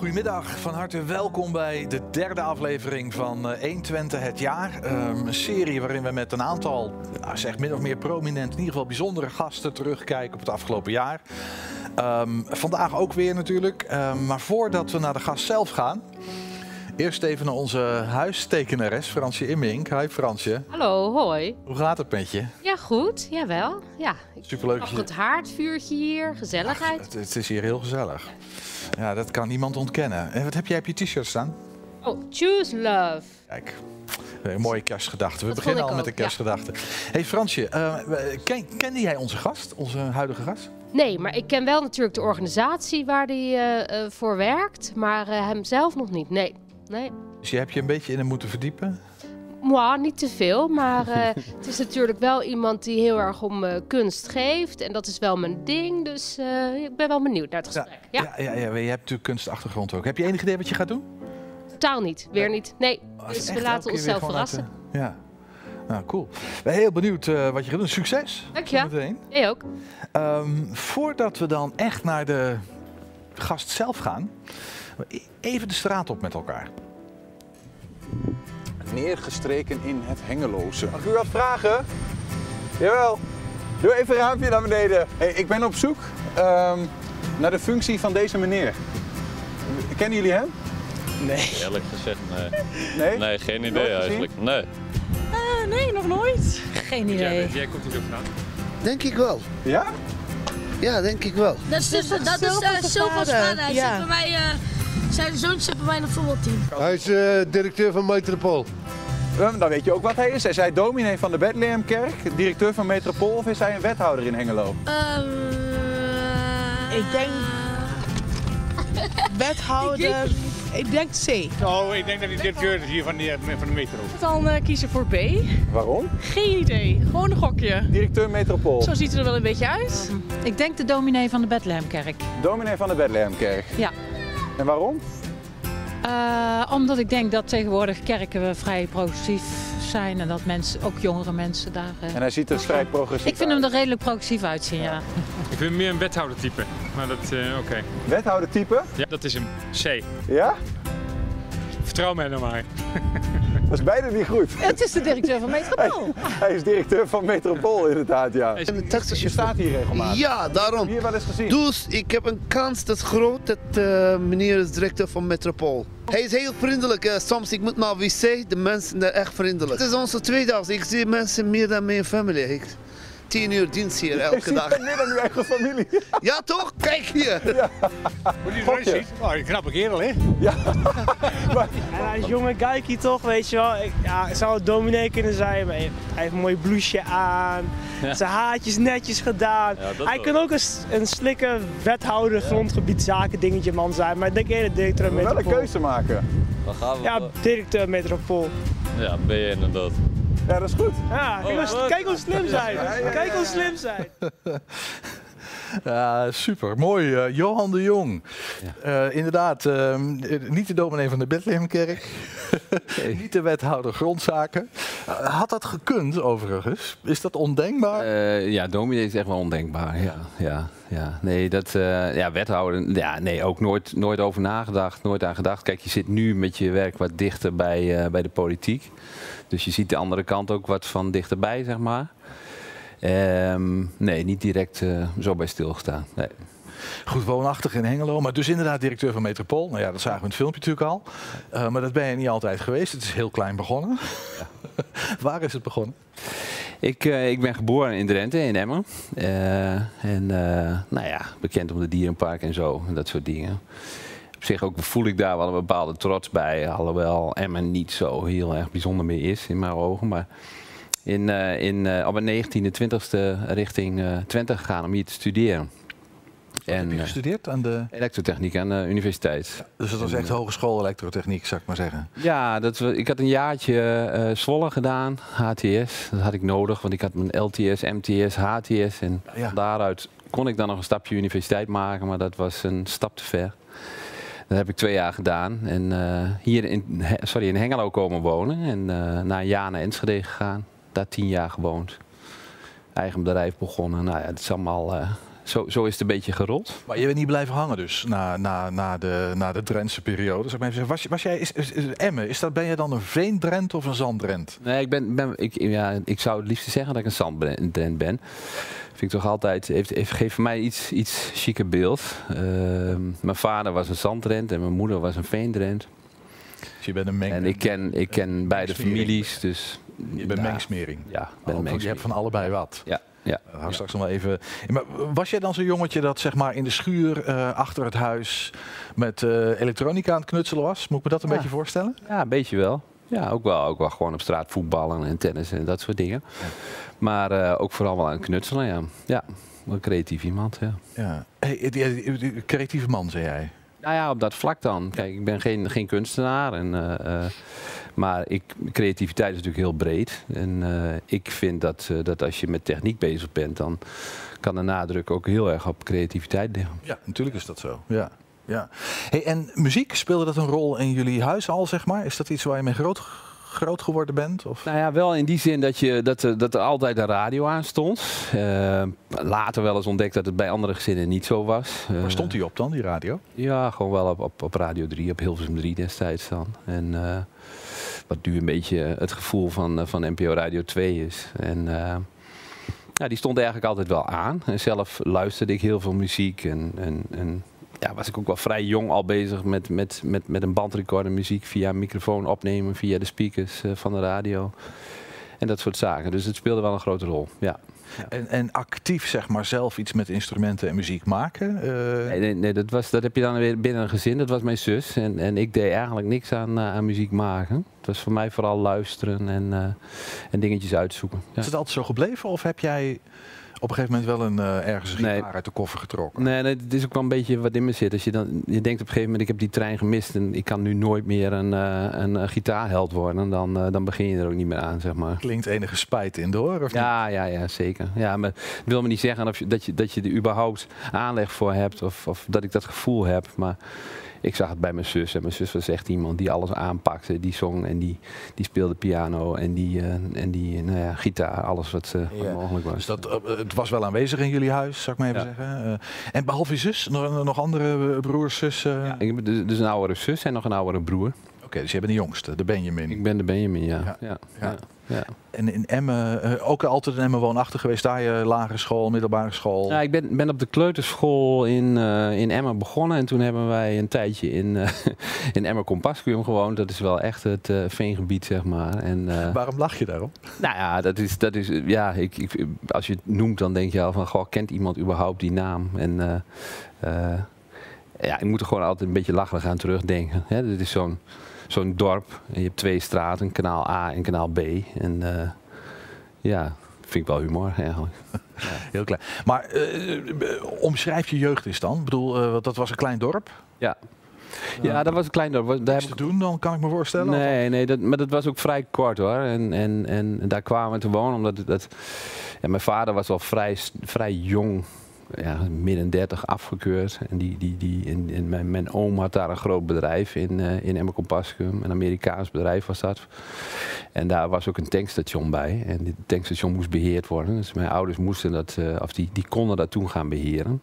Goedemiddag, van harte welkom bij de derde aflevering van eh 120 het jaar. Ehm, een serie waarin we met een aantal, ja, zeg min of meer prominent, in ieder geval bijzondere gasten terugkijken op het afgelopen jaar. Ehm, vandaag ook weer natuurlijk. Ehm, maar voordat we naar de gast zelf gaan, eerst even naar onze huistekenares Fransje Immink. Hi Fransje, Hallo, hoi. hoe gaat het met je? Ja, goed. Jawel. Ja, ik Superleuk. je- het haardvuurtje hier, gezelligheid. Het, het is hier heel gezellig. Ja, dat kan niemand ontkennen. En wat heb jij op je t-shirt staan? Oh, choose love. Kijk, een mooie kerstgedachte. We Dat beginnen al met de ook, ja. kerstgedachte. hey Fransje, eh, we- ken, kende jij onze gast, onze huidige gast? Nee, maar ik ken wel natuurlijk de organisatie waar hij eh, eh, voor werkt, maar eh, hem zelf nog niet. Nee, nee. Dus je hebt je een beetje in hem moeten verdiepen? Moi, niet te veel, maar eh, het is natuurlijk wel iemand die heel erg om eh, kunst geeft. En dat is wel mijn ding, dus eh, ik ben wel benieuwd naar het gesprek. Ja, ja, ja, ja, je hebt natuurlijk kunstachtergrond ook. Heb je enig idee wat je gaat doen? totaal niet. Weer niet. Nee, je dus we laten onszelf verrassen. Ja, nou cool. Ik ben heel benieuwd wat je gaat doen. Succes! Dank je. Meteen. Jij ook. Ehm, voordat we dan echt naar de gast zelf gaan, even de straat op met elkaar. Neergestreken in het Hengeloze. Mag ik u wat vragen? Jawel. Doe even een raampje naar beneden. Hey, ik ben op zoek ehm, naar de functie van deze meneer. Kennen jullie hem? Nee. Eerlijk gezegd, nee. Nee? Nee, geen Nooit idee gezien? eigenlijk. Nee. Nee, nog nooit. Geen idee. jij komt hier ook vandaan? Denk ik wel. Ja? Ja, denk ik wel. Dat is, dus, dat is Silva's eh. Hij Ja. zit bij mij, eh, zijn zoon zit bij mij in het voetbalteam. Hij is eh, directeur van Metropool. Dan weet je ook wat hij is. Is hij dominee van de Bethlehemkerk, directeur van Metropool of is hij een wethouder in Hengelo? Ehm, Ik denk- Wethouder. Ik denk C. Oh, ik denk dat hij directeur is hier van de, van de metro. Dan eh, kiezen voor B. Waarom? Geen idee. Gewoon een gokje. Directeur Metropool. Zo ziet het er wel een beetje uit. Ik denk de dominee van de Bethlehemkerk. Dominee van de Bethlehemkerk. Ja. En waarom? Eh, omdat ik denk dat tegenwoordig kerken vrij progressief zijn en dat mensen, ook jongere mensen daar. eh, En hij ziet er vrij progressief ik vind hem er redelijk progressief uitzien, ja. Ik vind meer een wethoudertype. Maar dat, eh, oké. Wethouder type? Ja, dat is hem. C. Ja? Vertrouw mij nou maar. Dat is bijna niet goed. Het is de directeur van Metropool. Hij is directeur van Metropool inderdaad, ja. Hij is- En taxichauffeur. staat hier regelmatig. Ja, daarom. Hier wel eens gezien. Dus ik heb een kans dat groot dat eh, meneer is directeur van Metropool. Hij is heel vriendelijk. eh, soms ik moet naar wc, de mensen zijn echt vriendelijk. Het is onze tweede dag. Ik zie mensen meer dan mijn familie. Ik, tien uur dienst hier elke dag. Meer dan uw eigen familie. Ja toch? Kijk hier. Hoe die Gokje. eruit ziet. Oh, een knappe kerel, hè? En hij is jonge kijkie toch, weet je wel. Ik, ja, het zou een dominee kunnen zijn, maar hij heeft een mooi blouseje aan. Ja. Zijn haartjes netjes gedaan. Ja, hij kan ook een, een slikke wethouder, grondgebiedzaken dingetje man zijn. Maar ik denk eerder directeur Wel een keuze maken. Waar gaan we? Ja, directeur metropool. ja, ben je inderdaad. Ja, dat is goed. Ja, kijk, hoe, kijk hoe slim zijn. Kijk hoe slim zijn. Ja, super. Mooi. eh, Johan de Jong. Eh, inderdaad, ehm, eh, niet de dominee van de Bethlehemkerk. niet de wethouder grondzaken. Eh, had dat gekund overigens? Is dat ondenkbaar? Ja, dominee is echt wel ondenkbaar. Ja, ja, ja. Nee, dat, ja, wethouder, ja, nee, ook nooit, nooit over nagedacht, nooit aan gedacht. Kijk, je zit nu met je werk wat dichter bij, bij de politiek. Dus je ziet de andere kant ook wat van dichterbij, zeg maar. Ehm, nee, niet direct eh, zo bij stilgestaan. Nee. Goed woonachtig in Hengelo, maar dus inderdaad directeur van Metropool. Nou ja, dat zagen we in het filmpje natuurlijk al. Eh, maar dat ben je niet altijd geweest. Het is heel klein begonnen. Waar is het begonnen? Ik, eh, ik ben geboren in Drenthe, in Emmen. En nou ja, bekend om de dierenpark en zo, en dat soort dingen. Op zich ook voel ik daar wel een bepaalde trots bij, alhoewel Emmen niet zo heel erg bijzonder meer is in mijn ogen. Maar in, eh, in, eh, op mijn 19e, 20e richting eh, Twente gegaan om hier te studeren. heb En je eh, gestudeerd aan de... elektrotechniek aan de universiteit. Dus dat was echt hogeschool elektrotechniek, zou ik maar zeggen. Ja, dat, ik had een jaartje eh Zwolle gedaan, HTS. Dat had ik nodig, want ik had mijn LTS, MTS, HTS. En Ja. daaruit kon ik dan nog een stapje universiteit maken, maar dat was een stap te ver. Dat heb ik twee jaar gedaan. En hier in, sorry, in Hengelo komen wonen. En eh, na een jaar naar Enschede gegaan. Daar tien jaar gewoond. Eigen bedrijf begonnen. Nou ja, het is allemaal eh, zo, zo is het een beetje gerold. Maar je bent niet blijven hangen dus, na, na, na, de, na de Drentse periode. Zeg maar even. Was, was jij, is, is, is- Emmen, is dat, ben je dan een veendrent of een zanddrent? Nee, ik, ben, ben, ik, ja, ik zou het liefst zeggen dat ik een zandbrand ben. Vind ik toch altijd, heeft, heeft, geeft voor mij iets, iets chique beeld. Ehm, mijn vader was een zandrent en mijn moeder was een veendrent. Dus je bent een meng. En ik ken, ik ken beide families, dus... Je bent ja, mengsmering. Ja, ben Oh, een je mengsmering. hebt van allebei wat. Ja, ja. We straks nog wel even. Maar was jij dan zo'n jongetje dat zeg maar in de schuur eh, achter het huis met eh, elektronica aan het knutselen was? Moet ik me dat een Ja. beetje voorstellen? Ja, een beetje wel. Ja, ook wel, ook wel gewoon op straat voetballen en tennis en dat soort dingen. Maar eh, ook vooral wel aan het knutselen, ja. Ja, een creatief iemand, ja. Ja. Hey, die, die- die creatieve man, zei jij. Nou ja, op dat vlak dan. Kijk, ik ben geen, geen kunstenaar. En, eh, eh, maar ik, creativiteit is natuurlijk heel breed. En eh, ik vind dat, eh, dat als je met techniek bezig bent, dan kan de nadruk ook heel erg op creativiteit liggen. Ja, natuurlijk is dat zo. Ja. Ja. Hey, en muziek, speelde dat een rol in jullie huis al, zeg maar? Is dat iets waar je mee groot, groot geworden bent? Of? Nou ja, wel in die zin dat, je, dat, er- dat er altijd een radio aan stond. Eh, later wel eens ontdekt dat het bij andere gezinnen niet zo was. Waar Eh, stond die op dan, die radio? Ja, gewoon wel op, op, op Radio 3, op Hilversum 3 destijds dan. En eh, wat nu een beetje het gevoel van, eh, van NPO Radio 2 is. En eh, ja, die stond eigenlijk altijd wel aan. En zelf luisterde ik heel veel muziek. En, en, en ja, was ik ook wel vrij jong al bezig met, met, met, met een bandrecorder muziek via microfoon opnemen, via de speakers eh, van de radio. En dat soort zaken. Dus het speelde wel een grote rol, ja. En, en actief, zeg maar, zelf iets met instrumenten en muziek maken? eh, Nee, nee, nee, dat, was, dat heb je dan weer binnen een gezin. Dat was mijn zus. En, en ik deed eigenlijk niks aan, eh, aan muziek maken. Het was voor mij vooral luisteren en, en dingetjes uitzoeken. Ja. Is het altijd zo gebleven of heb jij op een gegeven moment wel een, eh, ergens een Nee. gitaar uit de koffer getrokken? Nee, nee, het is ook wel een beetje wat in me zit. Als je, dan, je denkt op een gegeven moment, ik heb die trein gemist en ik kan nu nooit meer een, eh, een, eh, gitaarheld worden. Dan, dan begin je er ook niet meer aan, zeg maar. Klinkt enige spijt in door, of niet? Ja, ja, ja, zeker. Ja, maar het wil me niet zeggen of je, dat, je, dat je er überhaupt aanleg voor hebt of, of dat ik dat gevoel heb. Maar ik zag het bij mijn zus. En mijn zus was echt iemand die alles aanpakte. Die zong en die, die speelde piano en die, eh, en die nou ja, gitaar. Alles wat, Ja. mogelijk was. Dus dat, eh, het was wel aanwezig in jullie huis, zou ik maar even Ja. zeggen. En behalve je zus, nog, nog andere broers, zussen? Ja, ik heb dus, dus een oudere zus en nog een oudere broer. Oké, dus jij bent de jongste, de Benjamin. Ik ben de Benjamin, ja. Ja. ja. Ja. En in Emmen, eh, ook altijd in Emmen woonachtig geweest, daar je lagere school, middelbare school. Ja, ik ben, ben op de kleuterschool in, eh, in Emmen begonnen. En toen hebben wij een tijdje in, eh in Emmen Compascuum gewoond. Dat is wel echt het veengebied, zeg maar. En, Waarom lach je daarom? nou ja, dat is, dat is ja, ik, ik, als je het noemt, dan denk je al van, goh, kent iemand überhaupt die naam? En ja, ik moet er gewoon altijd een beetje lacherig aan terugdenken. Hè? Dit is zo'n zo'n dorp. En je hebt twee straten, kanaal A en kanaal B. En eh, ja, vind ik wel humor eigenlijk. Heel klein. Maar eh, eh, omschrijf je jeugd eens dan. Ik bedoel, want dat was een klein dorp. Ja. Ja, dat was een klein dorp. Daar heb te doen dan, kan ik me voorstellen. Nee, nee dat, maar dat was ook vrij kort hoor. En, en, en daar kwamen we te wonen omdat dat, ja, mijn vader was al vrij, vrij jong, ja, midden 30 afgekeurd. En, die, die, die, en mijn, mijn oom had daar een groot bedrijf in, eh in Emmer. Een Amerikaans bedrijf was dat. En daar was ook een tankstation bij. En dit tankstation moest beheerd worden. Dus mijn ouders moesten dat, eh, of die, die konden dat toen gaan beheren.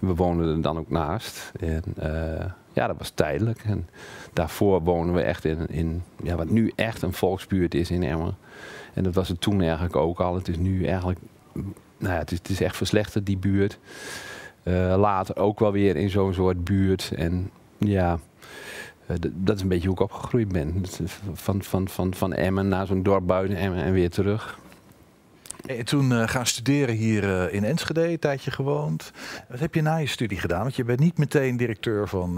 En we woonden er dan ook naast. En eh, ja, dat was tijdelijk. En daarvoor wonen we echt in, in ja, wat nu echt een volksbuurt is in Emmen. En dat was het toen eigenlijk ook al. Het is nu eigenlijk, nou ja, het is, het is echt verslechterd, die buurt. Eh, later ook wel weer in zo'n soort buurt. En ja, eh, dat is een beetje hoe ik opgegroeid ben. Eh, Van, van, van, van Emmen naar zo'n dorp buiten Emmen en weer terug. En toen eh, gaan studeren hier in Enschede, een tijdje gewoond. Wat heb je na je studie gedaan? Want je bent niet meteen directeur van,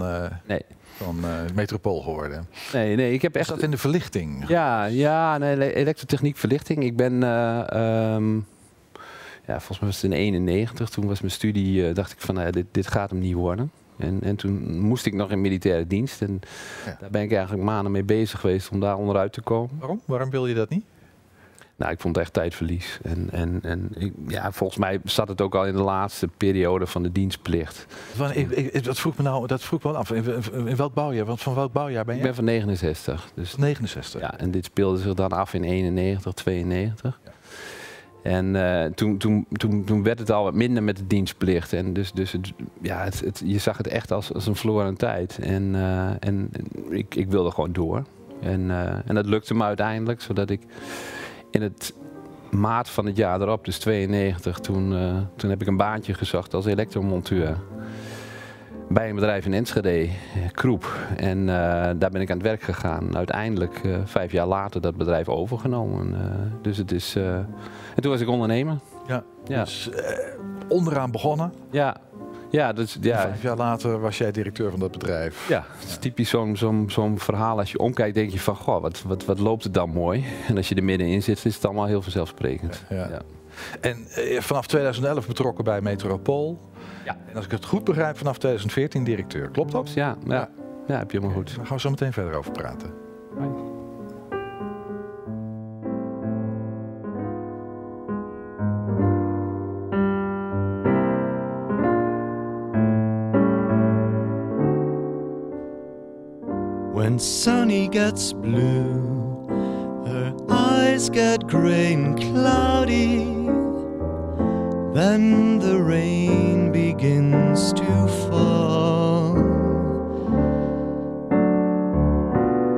Nee. van Metropool geworden. Nee, nee, ik heb Is echt... dat in de verlichting? Ja, ja nee, ele- elektrotechniek, verlichting. Ik ben, eh, ehm, ja, volgens mij was het in 91. Toen was mijn studie, eh, dacht ik van, nou ja, dit, dit gaat hem niet worden. En, en toen moest ik nog in militaire dienst. En Ja. daar ben ik eigenlijk maanden mee bezig geweest om daar onderuit te komen. Waarom? Waarom wil je dat niet? Nou, ik vond het echt tijdverlies. En, en, en ik, ja, volgens mij zat het ook al in de laatste periode van de dienstplicht. Van, ik, ik- dat vroeg me nou, dat vroeg me wel af. In, welk bouwjaar? Want van welk bouwjaar ben Ik je? ben van 69. Dus 69. Ja, en dit speelde zich dan af in 91, 92. En eh, toen, toen, toen, toen werd het al wat minder met de dienstplicht. En dus, dus het, ja, het, het- je zag het echt als, als een verloren tijd. En, eh, en ik, ik wilde gewoon door. En, eh, en dat lukte me uiteindelijk, zodat ik in het maart van het jaar erop, dus 92, toen, toen heb ik een baantje gezocht als elektromonteur. Bij een bedrijf in Enschede, Kroep. En eh, daar ben ik aan het werk gegaan. Uiteindelijk, eh, vijf jaar later, dat bedrijf overgenomen. Eh, dus het is... en toen was ik ondernemer. Ja, Ja. dus onderaan begonnen. Ja, ja, dus, ja, Vijf jaar later was jij directeur van dat bedrijf. ja, het is typisch zo'n zo'n zo'n verhaal. Als je omkijkt, denk je van, goh, wat, wat, wat loopt het dan mooi. En als je er middenin zit, is het allemaal heel vanzelfsprekend. Ja. Ja. En vanaf 2011 betrokken bij Metropool. Ja. En als ik het goed begrijp, vanaf 2014 directeur. Klopt dat? Ja, ja, ja, heb je helemaal goed. Daar gaan we zo meteen verder over praten. When Sunny gets blue, her eyes get gray and cloudy. Then the rain begins to fall.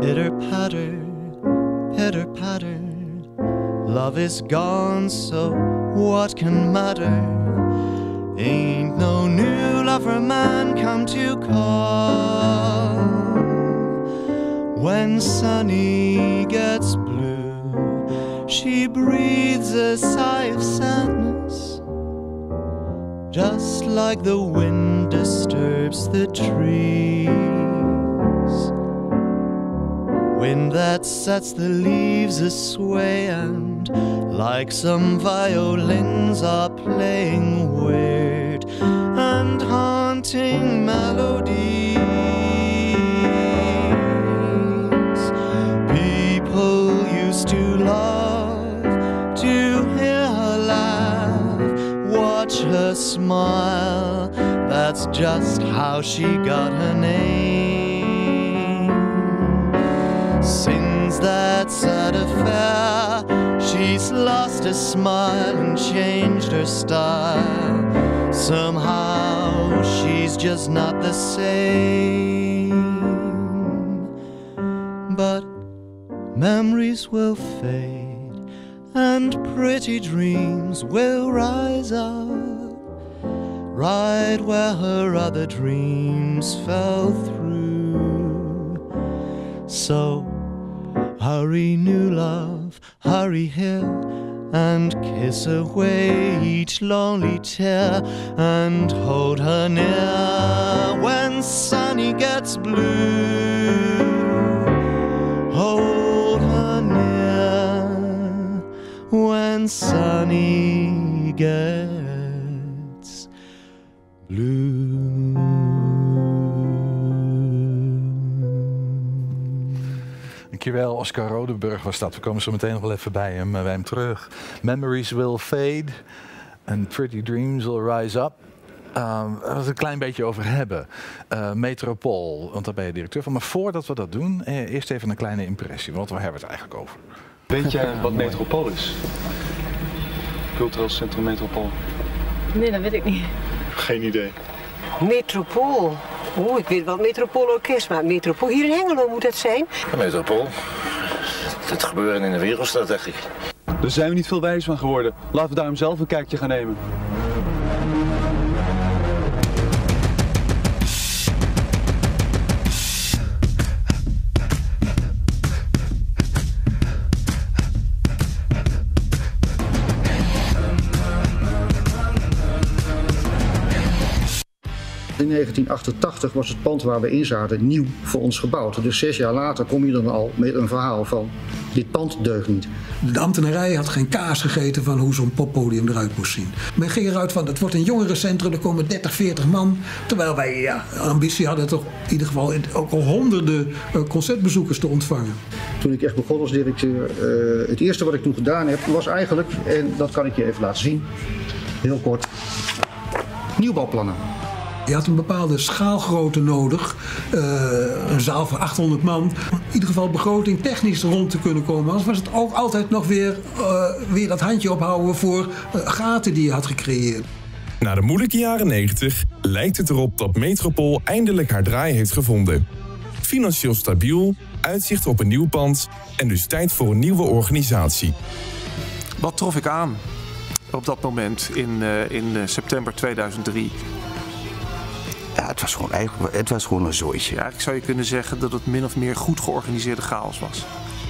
Pitter patter, pitter patter. Love is gone, so what can matter? Ain't no new lover man come to call. When Sunny gets blue, she breathes a sigh of sadness, just like the wind disturbs the trees. Wind that sets the leaves a sway, and like some violins are playing weird and haunting melodies. Smile. That's just how she got her name. Since that sad affair, she's lost her smile and changed her style. Somehow she's just not the same. But memories will fade and pretty dreams will rise up right where her other dreams fell through. So hurry, new love, hurry here and kiss away each lonely tear and hold her near when sunny gets blue. Hold her near when sunny gets Dankjewel, Oscar Rodenburg was dat. We komen zo meteen nog wel even bij hem, eh, bij hem terug. Memories will fade and pretty dreams will rise up. Ehm we het een klein beetje over hebben. Eh, Metropool, want daar ben je directeur van. Maar voordat we dat doen, eh, eerst even een kleine impressie. Want waar hebben we het eigenlijk over? Weet jij wat Metropool is? Cultureel Centrum Metropool. Nee, dat weet ik niet. Geen idee. Metropool. Oeh, ik weet wel het Metropoolorkest, maar Metropool hier in Hengelo moet het zijn. Metropool. Het gebeuren in de wereldstad, dacht ik. Daar zijn we niet veel wijs van geworden. Laten we daarom zelf een kijkje gaan nemen. In 1988 was het pand waar we in zaten nieuw voor ons gebouwd. Dus zes jaar later kom je dan al met een verhaal van dit pand deugt niet. De ambtenarij had geen kaas gegeten van hoe zo'n poppodium eruit moest zien. Men ging eruit van het wordt een jongerencentrum, er komen 30, 40 man. Terwijl wij ja, ambitie hadden toch in ieder geval ook al honderden eh, concertbezoekers te ontvangen. Toen ik echt begon als directeur, eh, het eerste wat ik toen gedaan heb was eigenlijk, en dat kan ik je even laten zien, heel kort, nieuwbouwplannen. Je had een bepaalde schaalgrootte nodig. eh, een zaal van 800 man. In ieder geval begroting technisch rond te kunnen komen. Anders was het ook altijd nog weer, eh, weer dat handje ophouden voor eh, gaten die je had gecreëerd. Na de moeilijke jaren 90 lijkt het erop dat Metropool eindelijk haar draai heeft gevonden. Financieel stabiel, uitzicht op een nieuw pand en dus tijd voor een nieuwe organisatie. Wat trof ik aan op dat moment in, eh, in september 2003? Ja, het was gewoon, eigenlijk, het was gewoon een zooitje. Eigenlijk zou je kunnen zeggen dat het min of meer goed georganiseerde chaos was.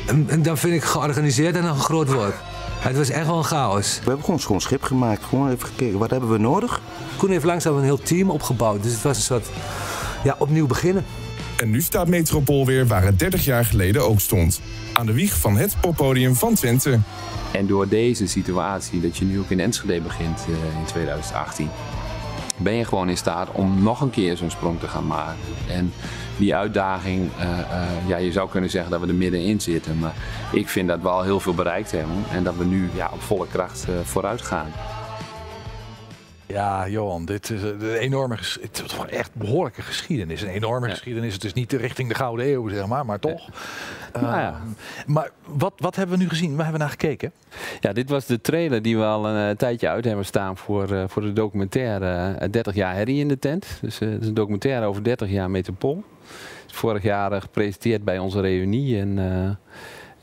En, en dan vind ik georganiseerd en een groot woord. Het was echt wel een chaos. We hebben gewoon een schoon schip gemaakt. Gewoon even gekeken, wat hebben we nodig? Koen heeft langzaam een heel team opgebouwd. Dus het was een soort ja, opnieuw beginnen. En nu staat Metropool weer waar het 30 jaar geleden ook stond. Aan de wieg van het poppodium van Twente. En door deze situatie, dat je nu ook in Enschede begint eh, in 2018, ben je gewoon in staat om nog een keer zo'n sprong te gaan maken. En die uitdaging, eh, eh, ja, je zou kunnen zeggen dat we er middenin zitten. Maar ik vind dat we al heel veel bereikt hebben en dat we nu ja, op volle kracht eh, vooruit gaan. Ja, Johan, dit is een enorme, het is toch echt behoorlijke geschiedenis. Een enorme geschiedenis. Het is niet richting de Gouden Eeuw, zeg maar, maar toch. Nou ja. Ehm, Maar wat, wat hebben we nu gezien? Waar hebben we naar gekeken? Ja, dit was de trailer die we al een eh, tijdje uit hebben staan voor, eh, voor de documentaire eh, 30 jaar herrie in de tent. Dus eh, het is een documentaire over 30 jaar Metropool. Vorig jaar eh, gepresenteerd bij onze reunie en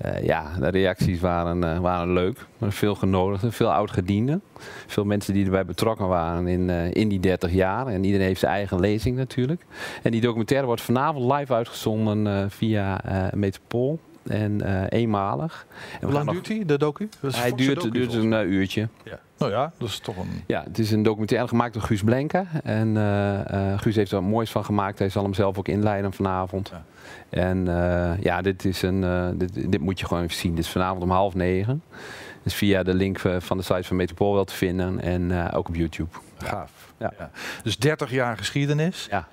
eh, ja, de reacties waren, eh, waren leuk. Veel genodigden, veel oud-gedienden. Veel mensen die erbij betrokken waren in, eh, in die 30 jaar. En iedereen heeft zijn eigen lezing natuurlijk. En die documentaire wordt vanavond live uitgezonden via Metropool. En eh, eenmalig. En Hoe lang nog- duurt die, de docu? Hij duurt, een eh, uurtje. Ja. Nou ja, dat is toch een... Ja, het is een documentaire gemaakt door Guus Blenke. En eh, Guus heeft er wat moois van gemaakt. Hij zal hem zelf ook inleiden vanavond. En eh, ja, dit, is een, dit, dit moet je gewoon even zien. Dit is vanavond om half negen. Dus via de link van de site van Metropool wel te vinden. En ook op YouTube. Gaaf. Ja. Ja. Dus 30 jaar geschiedenis. Ja.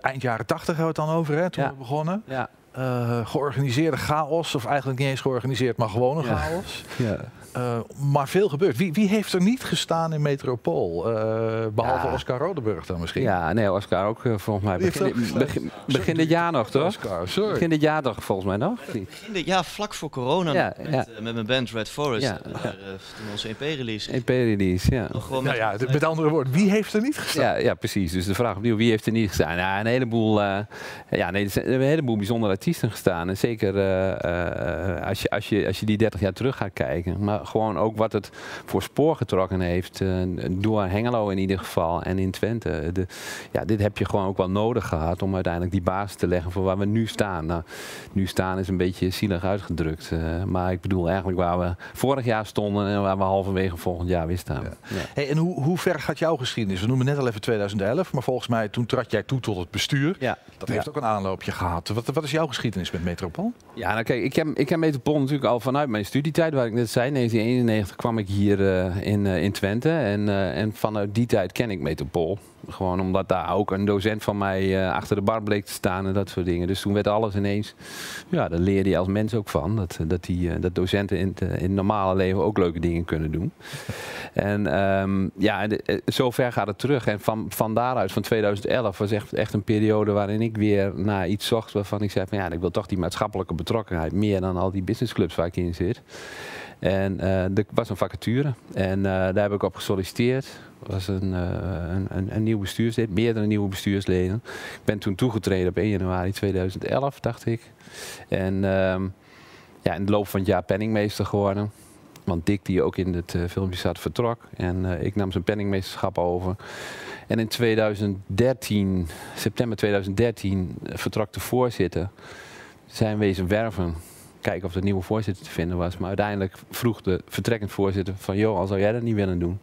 Eind jaren 80 hebben we het dan over, hè, toen Ja. we begonnen. Ja. Eh, georganiseerde chaos, of eigenlijk niet eens georganiseerd, maar gewoon een Ja. chaos. Ja. Eh, maar veel gebeurt. Wie, wie heeft er niet gestaan in Metropool? Eh, behalve Ja. Oscar Rodeburg dan misschien? Ja, nee, Oscar ook eh, volgens mij. Begin, begin, begin dit jaar nog, toch? Oscar, sorry. Begin dit jaar toch, volgens mij nog? Begin dit jaar, vlak voor corona, Ja, nog, ja. met, met mijn band Red Forest. Ja, eh, toen onze EP-release. EP-release, ja. Nog gewoon Nou met, ja, met andere woorden, wie heeft er niet gestaan? Ja, ja, precies. Dus de vraag opnieuw, wie heeft er niet gestaan? Ja, een heleboel, eh, ja, nee, er zijn een heleboel bijzondere artiesten gestaan. En zeker eh, eh, als, je, als, je, als je die 30 jaar terug gaat kijken. Maar gewoon ook wat het voor spoor getrokken heeft. eh, door Hengelo in ieder geval en in Twente. De, ja, dit heb je gewoon ook wel nodig gehad om uiteindelijk die basis te leggen voor waar we nu staan. Nou, nu staan is een beetje zielig uitgedrukt. eh, maar ik bedoel eigenlijk waar we vorig jaar stonden en waar we halverwege volgend jaar weer staan. Ja. Hey, en hoe, hoe ver gaat jouw geschiedenis? We noemen net al even 2011, maar volgens mij toen trad jij toe tot het bestuur. Ja. Dat heeft ook een aanloopje gehad. Wat, wat is jouw geschiedenis met Metropool? Ja, nou kijk, ik heb, ik heb Metropool natuurlijk al vanuit mijn studietijd, waar ik net zei, 1991 kwam ik hier eh, in, eh, in Twente. En, eh, en vanuit die tijd ken ik Metropool. Gewoon omdat daar ook een docent van mij achter de bar bleek te staan en dat soort dingen. Dus toen werd alles ineens, ja, daar leerde je als mens ook van. Dat, dat, die, dat docenten in het, in het normale leven ook leuke dingen kunnen doen. En ehm, ja, de- eh, zover gaat het terug. En van, van daaruit, van 2011, was echt, echt een periode waarin ik weer naar iets zocht waarvan ik zei van ja, ik wil toch die maatschappelijke betrokkenheid meer dan al die businessclubs waar ik in zit. En eh, er was een vacature en eh, daar heb ik op gesolliciteerd. Er was een, eh, een, een, een nieuw bestuurslid, meerdere nieuwe bestuursleden. Ik ben toen toegetreden op 1 januari 2011, dacht ik. En ehm, ja, in de loop van het jaar penningmeester geworden. Want Dick, die ook in het eh, filmpje zat, vertrok. En eh, ik nam zijn penningmeesterschap over. En in 2013, september 2013, eh, vertrok de voorzitter. Zijn wezen werven. Kijken of er een nieuwe voorzitter te vinden was. Maar uiteindelijk vroeg de vertrekkend voorzitter van... joh, al zou jij dat niet willen doen.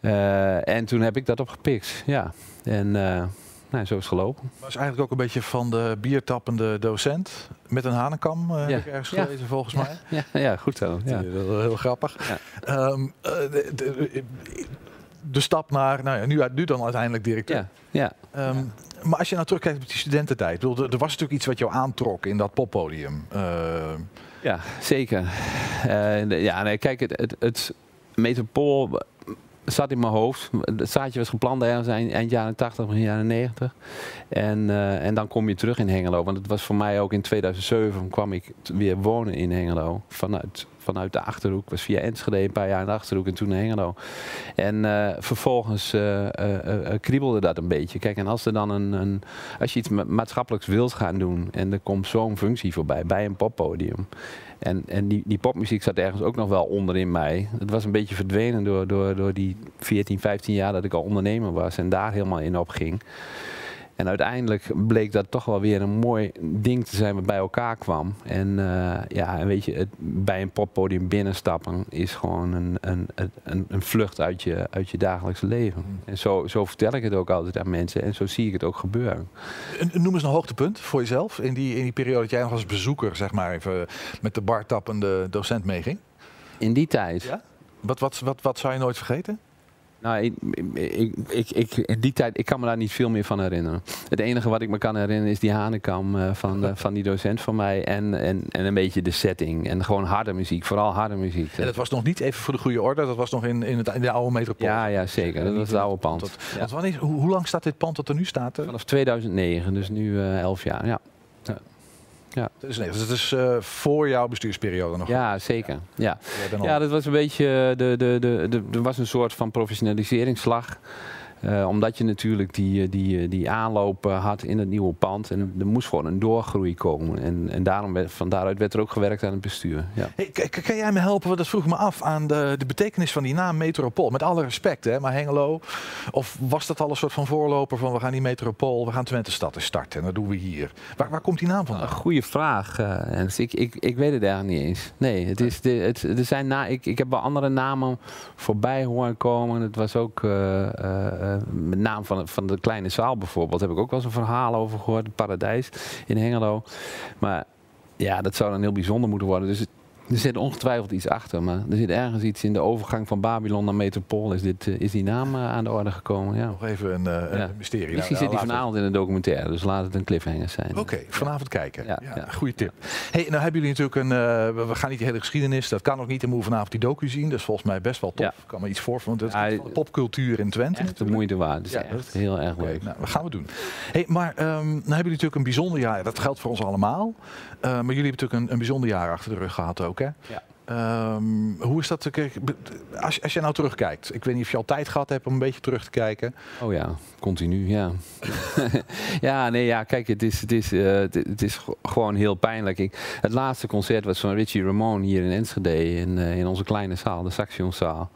Eh, en toen heb ik dat opgepikt, ja. En eh, nou, zo is het gelopen. was eigenlijk ook een beetje van de biertappende docent met een hanenkam, eh, heb ik ergens Ja. gelezen volgens mij. Ja, ja goed zo. Ja. Heel, heel grappig. Ehm, eh, de, de- de stap naar, nou ja, nu, nu dan uiteindelijk directeur. Ja, ja. Maar als je nou terugkijkt op die studententijd, er, was natuurlijk iets wat jou aantrok in dat poppodium. Ehm, Ja, zeker. Eh, ja, nee, kijk, het, het, Metropool zat in mijn hoofd. Het zaadje was geplant ergens eind, eind jaren 80, begin jaren 90. En, eh, en dan kom je terug in Hengelo. Want het was voor mij ook in 2007 kwam ik weer wonen in Hengelo. Vanuit, vanuit de Achterhoek. was via Enschede een paar jaar in de Achterhoek en toen naar Hengelo. En eh, vervolgens eh, kriebelde dat een beetje. Kijk, en als er dan een, een als je iets ma- maatschappelijks wilt gaan doen en er komt zo'n functie voorbij bij een poppodium. En, en die, die popmuziek zat ergens ook nog wel onder in mij. Het was een beetje verdwenen door, door, door die 14, 15 jaar dat ik al ondernemer was en daar helemaal in opging. En uiteindelijk bleek dat toch wel weer een mooi ding te zijn wat bij elkaar kwam. En eh, ja, en weet je, het, bij een poppodium binnenstappen is gewoon een, een, een, een vlucht uit je, uit je dagelijks leven. En zo, zo vertel ik het ook altijd aan mensen en zo zie ik het ook gebeuren. Noem eens een hoogtepunt voor jezelf in die, in die periode dat jij nog als bezoeker, zeg maar even, met de bartappende docent meeging. In die tijd? Ja? Wat, wat, wat, wat zou je nooit vergeten? Nou, ik, ik, ik, ik, in die tijd, ik kan me daar niet veel meer van herinneren. Het enige wat ik me kan herinneren is die hanekam eh, van, eh, van die docent van mij. En, en, en een beetje de setting. En gewoon harde muziek, vooral harde muziek. En dat was nog niet even voor de goede orde, dat was nog in, in, het, in de oude metropool. Ja, ja, zeker. Dat was het oude pand. Ja. Want wanneer, hoe, hoe lang staat dit pand dat er nu staat? eh? Vanaf 2009, dus nu eh 11 jaar. Ja. Ja. Ja. Dus nee, dus het is eh, voor jouw bestuursperiode nog. Ja, zeker. Ja, ja dat was een beetje. eh, De, de, de, de, er was een soort van professionaliseringsslag. Eh, omdat je natuurlijk die, eh, die, eh, die aanloop had in het nieuwe pand. En er moest gewoon een doorgroei komen. En, en daarom werd, van daaruit werd er ook gewerkt aan het bestuur. Ja. Hey, kan jij me helpen? Want dat vroeg me af aan de, de betekenis van die naam Metropool. Met alle respect, hè, maar Hengelo. Of was dat al een soort van voorloper van we gaan die Metropool, we gaan Twente stad eens starten en dat doen we hier. Waar, waar komt die naam vandaan? Goeie vraag. Ernst. ik, ik, ik weet het eigenlijk niet eens. Nee, het is de, het, er zijn na, ik, ik heb wel andere namen voorbij horen komen. Het was ook met naam van, van de kleine zaal bijvoorbeeld. Heb ik ook wel eens een verhaal over gehoord. Paradijs in Hengelo. Maar ja, dat zou dan heel bijzonder moeten worden. Dus er zit ongetwijfeld iets achter. Maar er zit ergens iets in de overgang van Babylon naar Metropool. Is, dit, eh, is die naam eh, aan de orde gekomen? Ja. Nog even een, eh, een mysterie. Nou, Misschien nou, zit die we- vanavond in de documentaire. Dus laat het een cliffhanger zijn. Oké, vanavond kijken. Ja. Goede tip. Hey, nou hebben jullie natuurlijk een. we- gaan niet die hele geschiedenis. Dat kan ook niet. En we moeten vanavond die docu zien. Dat is volgens mij best wel tof. Ik kan me iets voor. Want het is de popcultuur in Twente. Echt de moeite waard. Echt heel erg leuk. nou, dat gaan we doen. Hey, maar ehm nou hebben jullie natuurlijk een bijzonder jaar. Dat geldt voor ons allemaal. Maar jullie hebben natuurlijk een, een bijzonder jaar achter de rug gehad ook, hè? Ja. Ehm, hoe is dat? be- Als, als je nou terugkijkt. Ik weet niet of je al tijd gehad hebt om een beetje terug te kijken. Oh ja, continu, ja. ja, nee, ja, kijk, het is, het is, eh, het, het is gewoon heel pijnlijk. Ik, het laatste concert was van Richie Ramone hier in Enschede, in, eh, in onze kleine zaal, de Saxionszaal.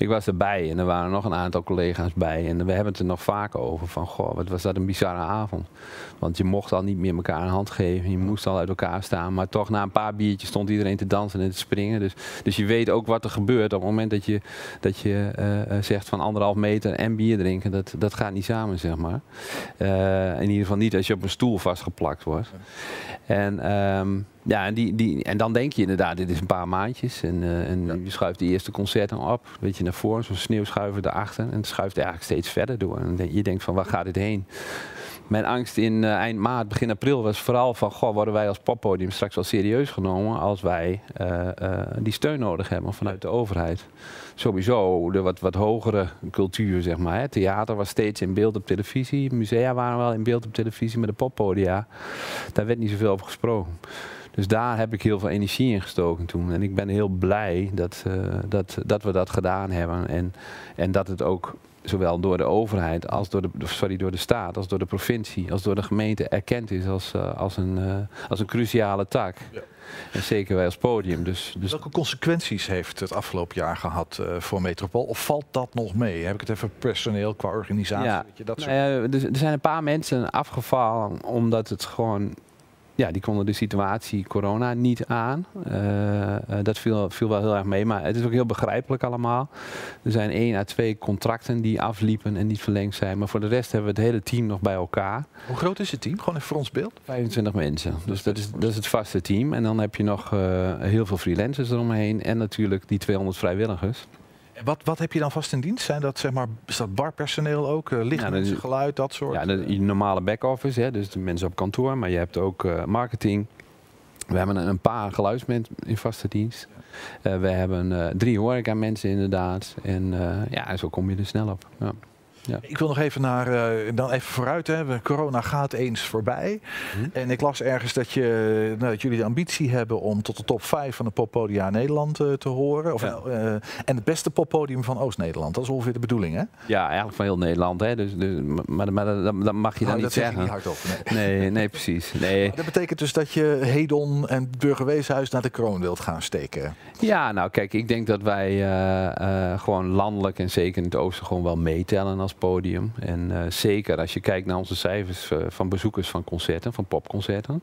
Ik was erbij en er waren nog een aantal collega's bij. En we hebben het er nog vaak over van, goh, wat was dat een bizarre avond. Want je mocht al niet meer elkaar een hand geven, je moest al uit elkaar staan. Maar toch na een paar biertjes stond iedereen te dansen en te springen. Dus, dus je weet ook wat er gebeurt op het moment dat je, dat je eh, eh, zegt van anderhalf meter en bier drinken. Dat, dat gaat niet samen, zeg maar. Eh, in ieder geval niet als je op een stoel vastgeplakt wordt. En, ehm, ja, en, die, die, en dan denk je inderdaad, dit is een paar maandjes. En, eh, en je schuift de eerste concerten op. Weet je, naar voren, zo'n sneeuwschuiver erachter. En het schuift eigenlijk steeds verder door. En dan- je denkt van, waar gaat dit heen? Mijn angst in eh, eind maart, begin april was vooral van... Goh, worden wij als poppodium straks wel serieus genomen... als wij eh, die steun nodig hebben vanuit de overheid. Sowieso de wat, wat hogere cultuur, zeg maar. Hè. Theater was steeds in beeld op televisie. Musea waren wel in beeld op televisie, maar de poppodia... daar werd niet zoveel over gesproken. Dus daar heb ik heel veel energie in gestoken toen. En ik ben heel blij dat, eh, dat, dat we dat gedaan hebben. En, en dat het ook zowel door de overheid als door de, sorry, door de staat, als door de provincie, als door de gemeente erkend is als, eh, als, een, eh, als een cruciale taak. En zeker wij als podium. Dus, dus Welke consequenties heeft het afgelopen jaar gehad eh, voor Metropool? Of valt dat nog mee? Heb ik het even personeel qua organisatie? Ja, weet je, dat nou ja, er, er zijn een paar mensen afgevallen omdat het gewoon. Ja, die konden de situatie corona niet aan. Eh, eh, dat viel, viel wel heel erg mee, maar het is ook heel begrijpelijk allemaal. Er zijn één à twee contracten die afliepen en niet verlengd zijn. Maar voor de rest hebben we het hele team nog bij elkaar. Hoe groot is het team? Gewoon even voor ons beeld. 25 mensen. Dus dat is, dat is het vaste team. En dan heb je nog eh, heel veel freelancers eromheen. En natuurlijk die 200 vrijwilligers. Wat, wat heb je dan vast in dienst? Zijn dat, zeg maar, is dat barpersoneel ook? Uh, dat- geluid, dat soort? Ja, de, je normale back-office, hè, dus de mensen op kantoor. Maar je hebt ook eh, marketing. We hebben een, paar geluidsmensen in vaste dienst. Eh, we hebben eh, drie horeca mensen inderdaad. En eh, ja, zo kom je er snel op. Ja. Ja. Ik wil nog even naar, eh, dan even vooruit. Hè. We- Corona gaat eens voorbij. Mhm. En ik las ergens dat, je, nou, dat jullie de ambitie hebben om tot de top 5 van de poppodia in Nederland eh, te horen. Of, eh, en het beste poppodium van Oost-Nederland. Dat is ongeveer de bedoeling, hè? Ja, eigenlijk van heel Nederland. Hè? Dus, dus, maar maar dat, dat mag je dan Nou, niet zeggen. niet hardop, nee. nee, nee, precies. Nee. Dat betekent dus dat je Hedon en het Burgerweeshuis naar de kroon wilt gaan steken. Ja, nou kijk, ik denk dat wij gewoon landelijk en zeker in het oosten gewoon wel meetellen als podium. En eh, zeker als je kijkt naar onze cijfers eh, van bezoekers van concerten, van popconcerten,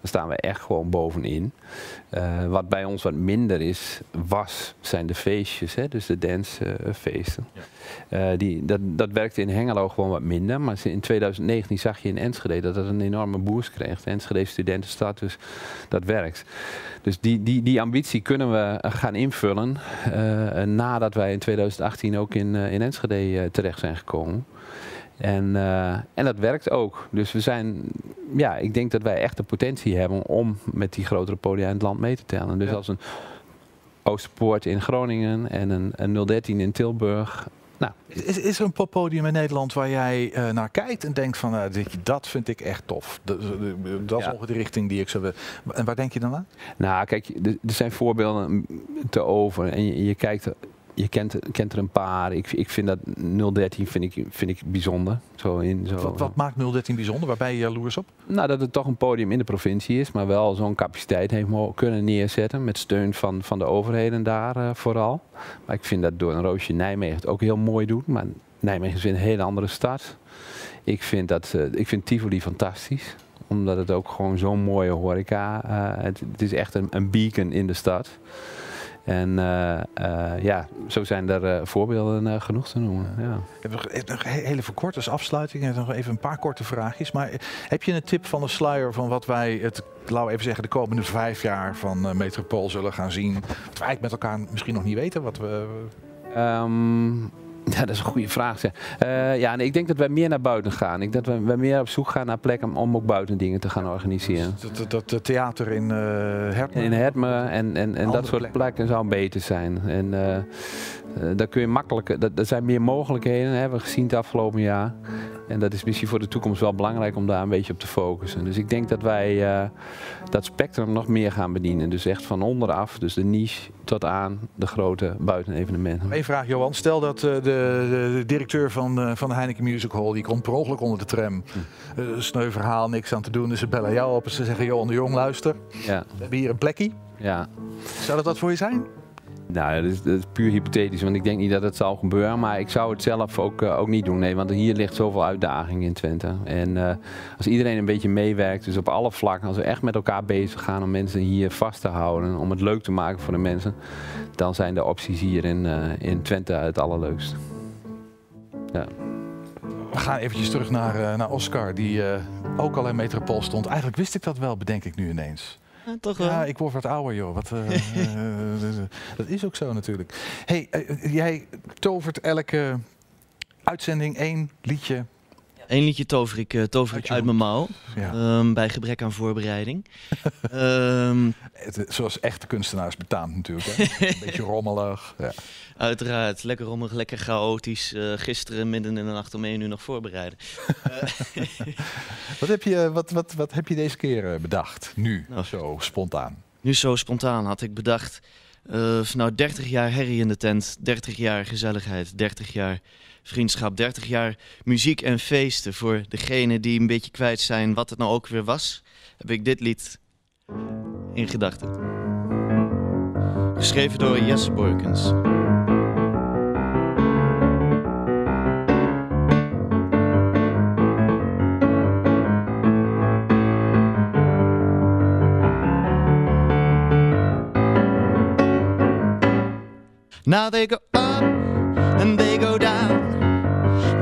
dan staan we echt gewoon bovenin. Eh, wat bij ons wat minder is, was, zijn de feestjes, hè? dus de dancefeesten. Eh, die, dat, dat werkte in Hengelo gewoon wat minder, maar in 2019 zag je in Enschede dat het een enorme boost kreeg. De Enschede studentenstad, dus dat werkt. Dus die, die, die ambitie kunnen we gaan invullen eh, nadat wij in 2018 ook in, in Enschede terecht zijn gekomen. En, eh, en dat werkt ook. Dus we zijn, ja, ik denk dat wij echt de potentie hebben om met die grotere podia in het land mee te tellen. Dus als een Oosterpoort in Groningen en een, een 013 in Tilburg. Nou, Is, is er een poppodium in Nederland waar jij eh, naar kijkt en denkt van nou, dit, dat vind ik echt tof. Dat, dat is Ja. ongeveer de richting die ik zou willen. En waar denk je dan aan? Nou, kijk, er er zijn voorbeelden te over. En je, je kijkt, je kent, kent er een paar. Ik, ik vind dat 013 vind ik, vind ik bijzonder. Zo in, zo. Wat, wat maakt 013 bijzonder? Waar ben je jaloers op? Nou, dat het toch een podium in de provincie is, maar wel zo'n capaciteit heeft kunnen neerzetten. Met steun van, van de overheden daar eh, vooral. Maar ik vind dat door een Roosje Nijmegen het ook heel mooi doet. Maar Nijmegen is weer een hele andere stad. Ik vind, dat, eh, ik vind Tivoli fantastisch omdat het ook gewoon zo'n mooie horeca. eh het, het is echt een, een beacon in de stad. En eh, eh, ja, zo zijn er eh, voorbeelden genoeg te noemen. Ja. Ik heb nog, nog he- heel even kort als afsluiting. Ik heb nog even een paar korte vraagjes. Maar heb je een tip van de sluier van wat wij, het, laten we even zeggen, de komende vijf jaar van Metropool zullen gaan zien? Wat we eigenlijk met elkaar misschien nog niet weten. Wat we, Ehm, ja, dat is een goede vraag. Zeg. Eh, ja, nee, ik denk dat wij meer naar buiten gaan. Ik denk dat we, wij meer op zoek gaan naar plekken om ook buiten dingen te gaan organiseren. dat, dat, dat, dat theater in eh Hertman. In Hertme en, en, en dat soort plekken zou beter zijn. En eh, daar kun je makkelijker, dat, er zijn meer mogelijkheden, hè, hebben we gezien het afgelopen jaar. En dat is misschien voor de toekomst wel belangrijk om daar een beetje op te focussen. Dus ik denk dat wij eh, dat spectrum nog meer gaan bedienen. Dus echt van onderaf, dus de niche tot aan de grote buitenevenementen. Eén vraag, Johan. Stel dat eh, de, directeur van, eh, van de Heineken Music Hall, die komt per ongeluk onder de tram. Hm. Eh, sneu verhaal, niks aan te doen. Dus ze bellen jou op en ze zeggen, Johan de Jong, luister. Ja. We hebben hier een plekje. Ja. Zou dat wat voor je zijn? Nou, dat is, dat is puur hypothetisch, want ik denk niet dat het zal gebeuren. Maar ik zou het zelf ook, eh, ook niet doen. Nee, want hier ligt zoveel uitdaging in Twente. En eh, als iedereen een beetje meewerkt, dus op alle vlakken, als we echt met elkaar bezig gaan om mensen hier vast te houden, om het leuk te maken voor de mensen, dan zijn de opties hier in, eh, in Twente het allerleukst. Ja. We gaan eventjes terug naar, naar Oscar, die ook al in Metropool stond. Eigenlijk wist ik dat wel, bedenk ik nu ineens. Ja, toch Ja, wel. ik word wat ouder, joh. Wat, eh, eh, dat is ook zo natuurlijk. hey, eh, jij tovert elke uitzending één liedje. Eén liedje tover ik, eh, tover ik uit mijn mouw. Ja. Ehm, bij gebrek aan voorbereiding. Het, eh, zoals echte kunstenaars betaamt natuurlijk. Hè? Een beetje rommelig. Ja. Uiteraard, lekker rommelig, lekker chaotisch. Eh, gisteren midden in de nacht om één uur nog voorbereiden. Wat, heb je, wat, wat, wat heb je deze keer bedacht? Nu, Nou. zo spontaan. Nu zo spontaan had ik bedacht, van nou 30 jaar herrie in de tent, 30 jaar gezelligheid, 30 jaar vriendschap, 30 jaar muziek en feesten. Voor degenen die een beetje kwijt zijn wat het nou ook weer was, heb ik dit lied in gedachten. Geschreven door Jesse Borkens. Now they go up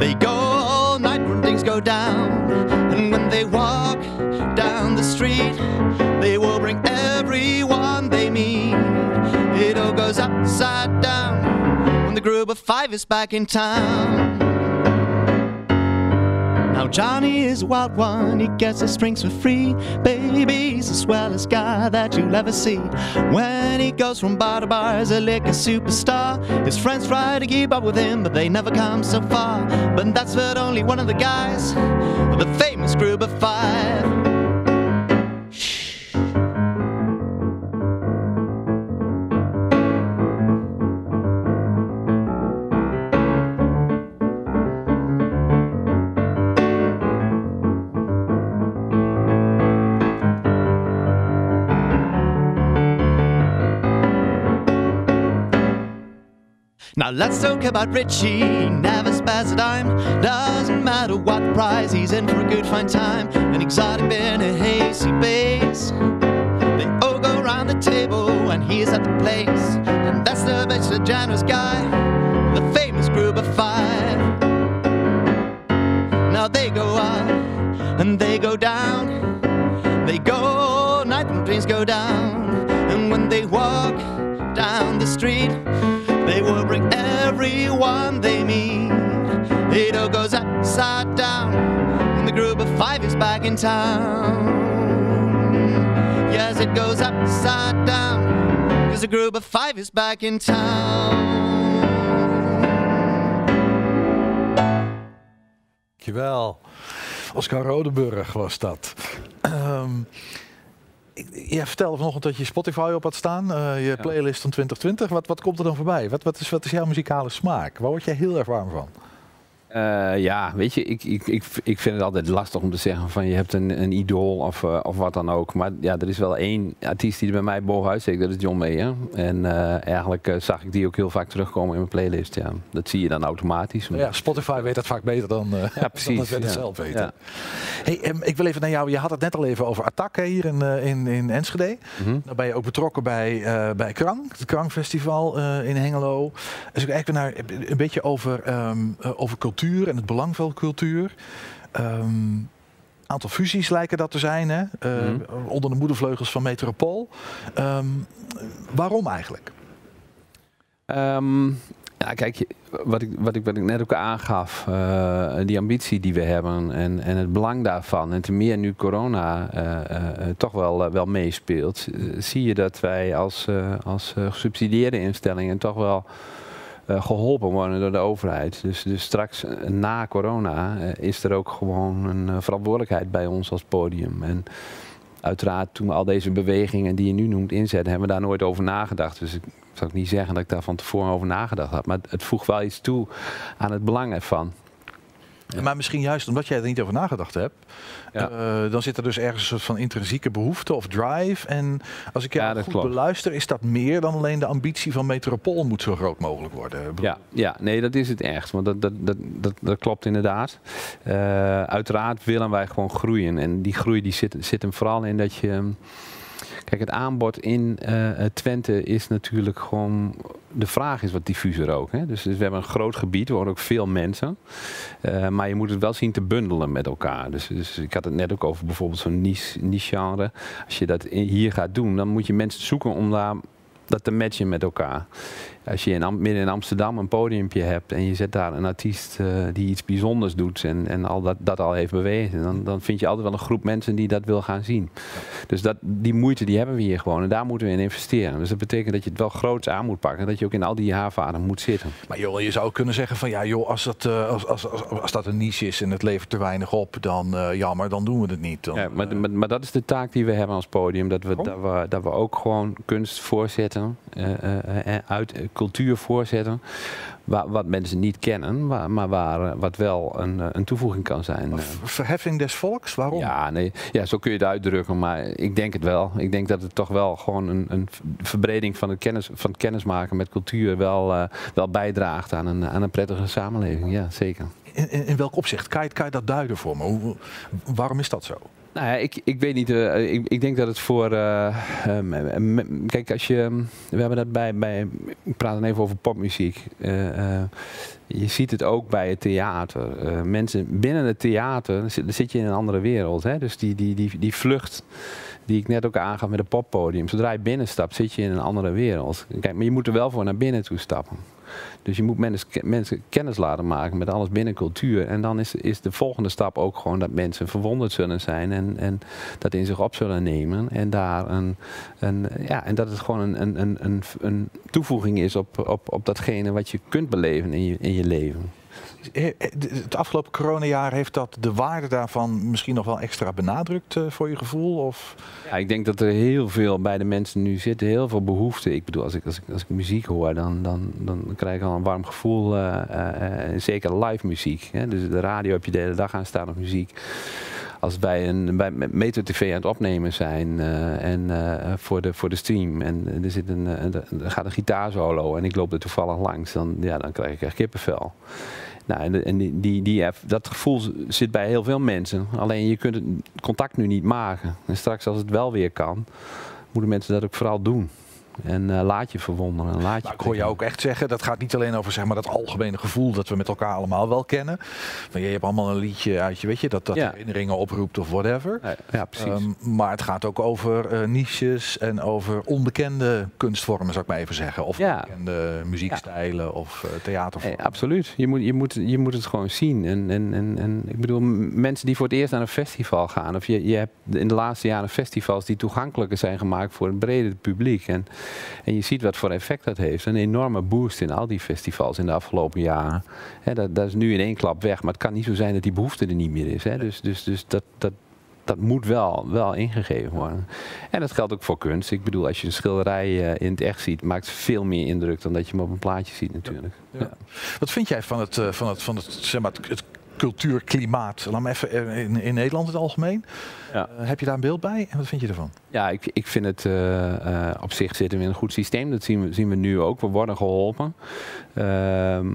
They go all night when things go down. And when they walk down the street, they will bring everyone they meet. It all goes upside down when the group of five is back in town. Now Johnny is a wild one, he gets his drinks for free. Baby, he's the swellest guy that you'll ever see. When he goes from bar to bar he's a liquor superstar, his friends try to keep up with him, but they never come so far. But that's but only one of the guys, of the famous group of five. Now let's talk about Richie. He never spares a dime. Doesn't matter what price, he's in for a good fine time. An exotic beer and a hazy bass. They all go round the table when he's at the place. And that's the bitch, the generous guy, the famous group of five. Now they go up and they go down. They go night when dreams go down. And when they walk down the street, they will bring everyone they meet. It all goes upside down, and the group of five is back in town. Yes, it goes upside down, cause the group of five is back in town. Dankjewel. Oscar Rodenburg was dat. Ehm, jij vertelde vanochtend dat je Spotify op had staan, eh, je playlist van 2020. Wat, wat komt er dan voorbij? Wat, wat, is, wat is jouw muzikale smaak? Waar word jij heel erg warm van? Eh, ja, weet je, ik, ik, ik, ik vind het altijd lastig om te zeggen van je hebt een, een idool of, eh, of wat dan ook. Maar ja, er is wel één artiest die er bij mij bovenuit steekt, dat is John Mayer. En eh, eigenlijk zag ik die ook heel vaak terugkomen in mijn playlist. Ja. Dat zie je dan automatisch. Ja, Spotify weet dat vaak beter dan, Ja, precies, dan dat het ja. zelf weten. Ja. Hey, ik wil even naar jou. Je had het net al even over Attack hè, hier in, in, in Enschede. Mhm. Dan ben je ook betrokken bij, bij Krang, het Krang-festival in Hengelo. Dus ik eigenlijk naar een beetje over, ehm, eh, over cultuur en het belang van cultuur. Ehm aantal fusies lijken dat te zijn, hè? eh, Mhm. onder de moedervleugels van Metropool. Ehm, waarom eigenlijk? Ehm, ja, kijk, wat ik, wat, ik, wat ik net ook aangaf, eh, die ambitie die we hebben en, en het belang daarvan. En ten meer nu corona eh, toch wel, wel meespeelt, zie je dat wij als, als gesubsidieerde instellingen toch wel geholpen worden door de overheid. Dus, dus straks eh, na corona eh, is er ook gewoon een eh, verantwoordelijkheid bij ons als podium. En uiteraard toen we al deze bewegingen die je nu noemt inzetten, hebben we daar nooit over nagedacht. Dus ik zou niet zeggen dat ik daar van tevoren over nagedacht had. Maar het voegt wel iets toe aan het belang ervan. Maar misschien juist omdat jij er niet over nagedacht hebt, eh, dan zit er dus ergens een soort van intrinsieke behoefte of drive. En als ik jou goed klopt. beluister, is dat meer dan alleen de ambitie van Metropool moet zo groot mogelijk worden. Ja, ja, nee, dat is het echt. Want dat, dat, dat, dat, dat klopt inderdaad. Eh, uiteraard willen wij gewoon groeien. En die groei die zit, zit hem vooral in dat je. Kijk, het aanbod in eh, Twente is natuurlijk gewoon. De vraag is wat diffuser ook. Hè? Dus, dus we hebben een groot gebied, er wonen ook veel mensen. Eh, maar je moet het wel zien te bundelen met elkaar. Dus, dus ik had het net ook over bijvoorbeeld zo'n niche, niche genre. Als je dat hier gaat doen, dan moet je mensen zoeken om daar dat te matchen met elkaar. Als je in, Am- midden in Amsterdam een podiumpje hebt en je zet daar een artiest eh, die iets bijzonders doet en, en al dat, dat al heeft bewezen, dan, dan vind je altijd wel een groep mensen die dat wil gaan zien. Dus dat, die moeite die hebben we hier gewoon en daar moeten we in investeren. Dus dat betekent dat je het wel groots aan moet pakken en dat je ook in al die haarvaten moet zitten. Maar joh, je zou kunnen zeggen van ja joh, als dat, eh, als, als, als, als dat een niche is en het levert te weinig op, dan eh, jammer, dan doen we het niet. Dan, Ja, maar, maar, maar dat is de taak die we hebben als podium. Dat we, Oh. dat we, dat we ook gewoon kunst voorzetten, uit cultuur voorzetten. Waar, wat mensen niet kennen, maar, maar waar, eh, wat wel een, eh, een toevoeging kan zijn. eh. Verheffing des volks, waarom? Ja, nee, ja, zo kun je het uitdrukken, maar ik denk het wel. Ik denk dat het toch wel gewoon een, een verbreding van het, kennis, van het kennismaken met cultuur wel, wel bijdraagt aan een, aan een prettige samenleving. Ja, zeker. In, in, in welk opzicht? Kan je, kan je dat duiden voor me? Hoe, waarom is dat zo? Nou ja, ik, ik weet niet. eh, ik, ik denk dat het voor. eh, eh, m- m- kijk, als je. We hebben dat bij. bij ik praat dan even over popmuziek. Eh, eh, je ziet het ook bij het theater. Eh, mensen binnen het theater, zit, zit je in een andere wereld. Hè? Dus die, die, die, die vlucht die ik net ook aangaf met het poppodium. Zodra je binnenstapt, zit je in een andere wereld. Kijk, maar je moet er wel voor naar binnen toe stappen. Dus je moet mensen, kennis laten maken met alles binnen cultuur. En dan is, is de volgende stap ook gewoon dat mensen verwonderd zullen zijn en, en dat in zich op zullen nemen. En, daar een, een, ja, en dat het gewoon een, een, een, een toevoeging is op, op, op datgene wat je kunt beleven in je, in je leven. Het afgelopen coronajaar heeft dat de waarde daarvan misschien nog wel extra benadrukt eh, voor je gevoel? Of? Ja, ik denk dat er heel veel bij de mensen nu zitten, heel veel behoefte. Ik bedoel, als ik, als ik, als ik muziek hoor, dan, dan, dan krijg ik al een warm gevoel. eh, zeker live muziek. Hè? Dus de radio heb je de hele dag aan staan op muziek. Als wij een, bij met Metro TV aan het opnemen zijn en voor, de, voor de stream en er, zit een, er gaat een gitaarsolo en ik loop er toevallig langs, dan, ja, dan krijg ik echt kippenvel. Nou, en, die, die, die, dat gevoel zit bij heel veel mensen. Alleen je kunt het contact nu niet maken. En straks als het wel weer kan, moeten mensen dat ook vooral doen. En eh, laat je verwonderen. Laat je Maar ik hoor jou ook echt zeggen, dat gaat niet alleen over zeg maar, dat algemene gevoel dat we met elkaar allemaal wel kennen. Van, je hebt allemaal een liedje uit je, weet je, dat, dat Ja. herinneringen oproept of whatever. Ja, precies. Ehm, maar het gaat ook over eh, niches en over onbekende kunstvormen, zou ik maar even zeggen. Of Ja. onbekende muziekstijlen of eh, theatervormen. Absoluut. Je moet, je, moet, je moet het gewoon zien. En, en, en, en ik bedoel, mensen die voor het eerst naar een festival gaan. Of je, je hebt in de laatste jaren festivals die toegankelijker zijn gemaakt voor het brede publiek. En, en je ziet wat voor effect dat heeft. Een enorme boost in al die festivals in de afgelopen jaren. Dat, dat is nu in één klap weg. Maar het kan niet zo zijn dat die behoefte er niet meer is. Dus, dus, dus dat, dat, dat moet wel, wel ingegeven worden. En dat geldt ook voor kunst. Ik bedoel, als je een schilderij eh, in het echt ziet, maakt het veel meer indruk dan dat je hem op een plaatje ziet natuurlijk. Ja. Wat vind jij van het, eh, van het, van het, zeg maar, het cultuurklimaat? Laat me even in, in Nederland het algemeen. Ja. Eh, heb je daar een beeld bij en wat vind je ervan? Ja, ik, ik vind het eh, eh, op zich zitten we in een goed systeem. Dat zien we, zien we nu ook. We worden geholpen. Ehm,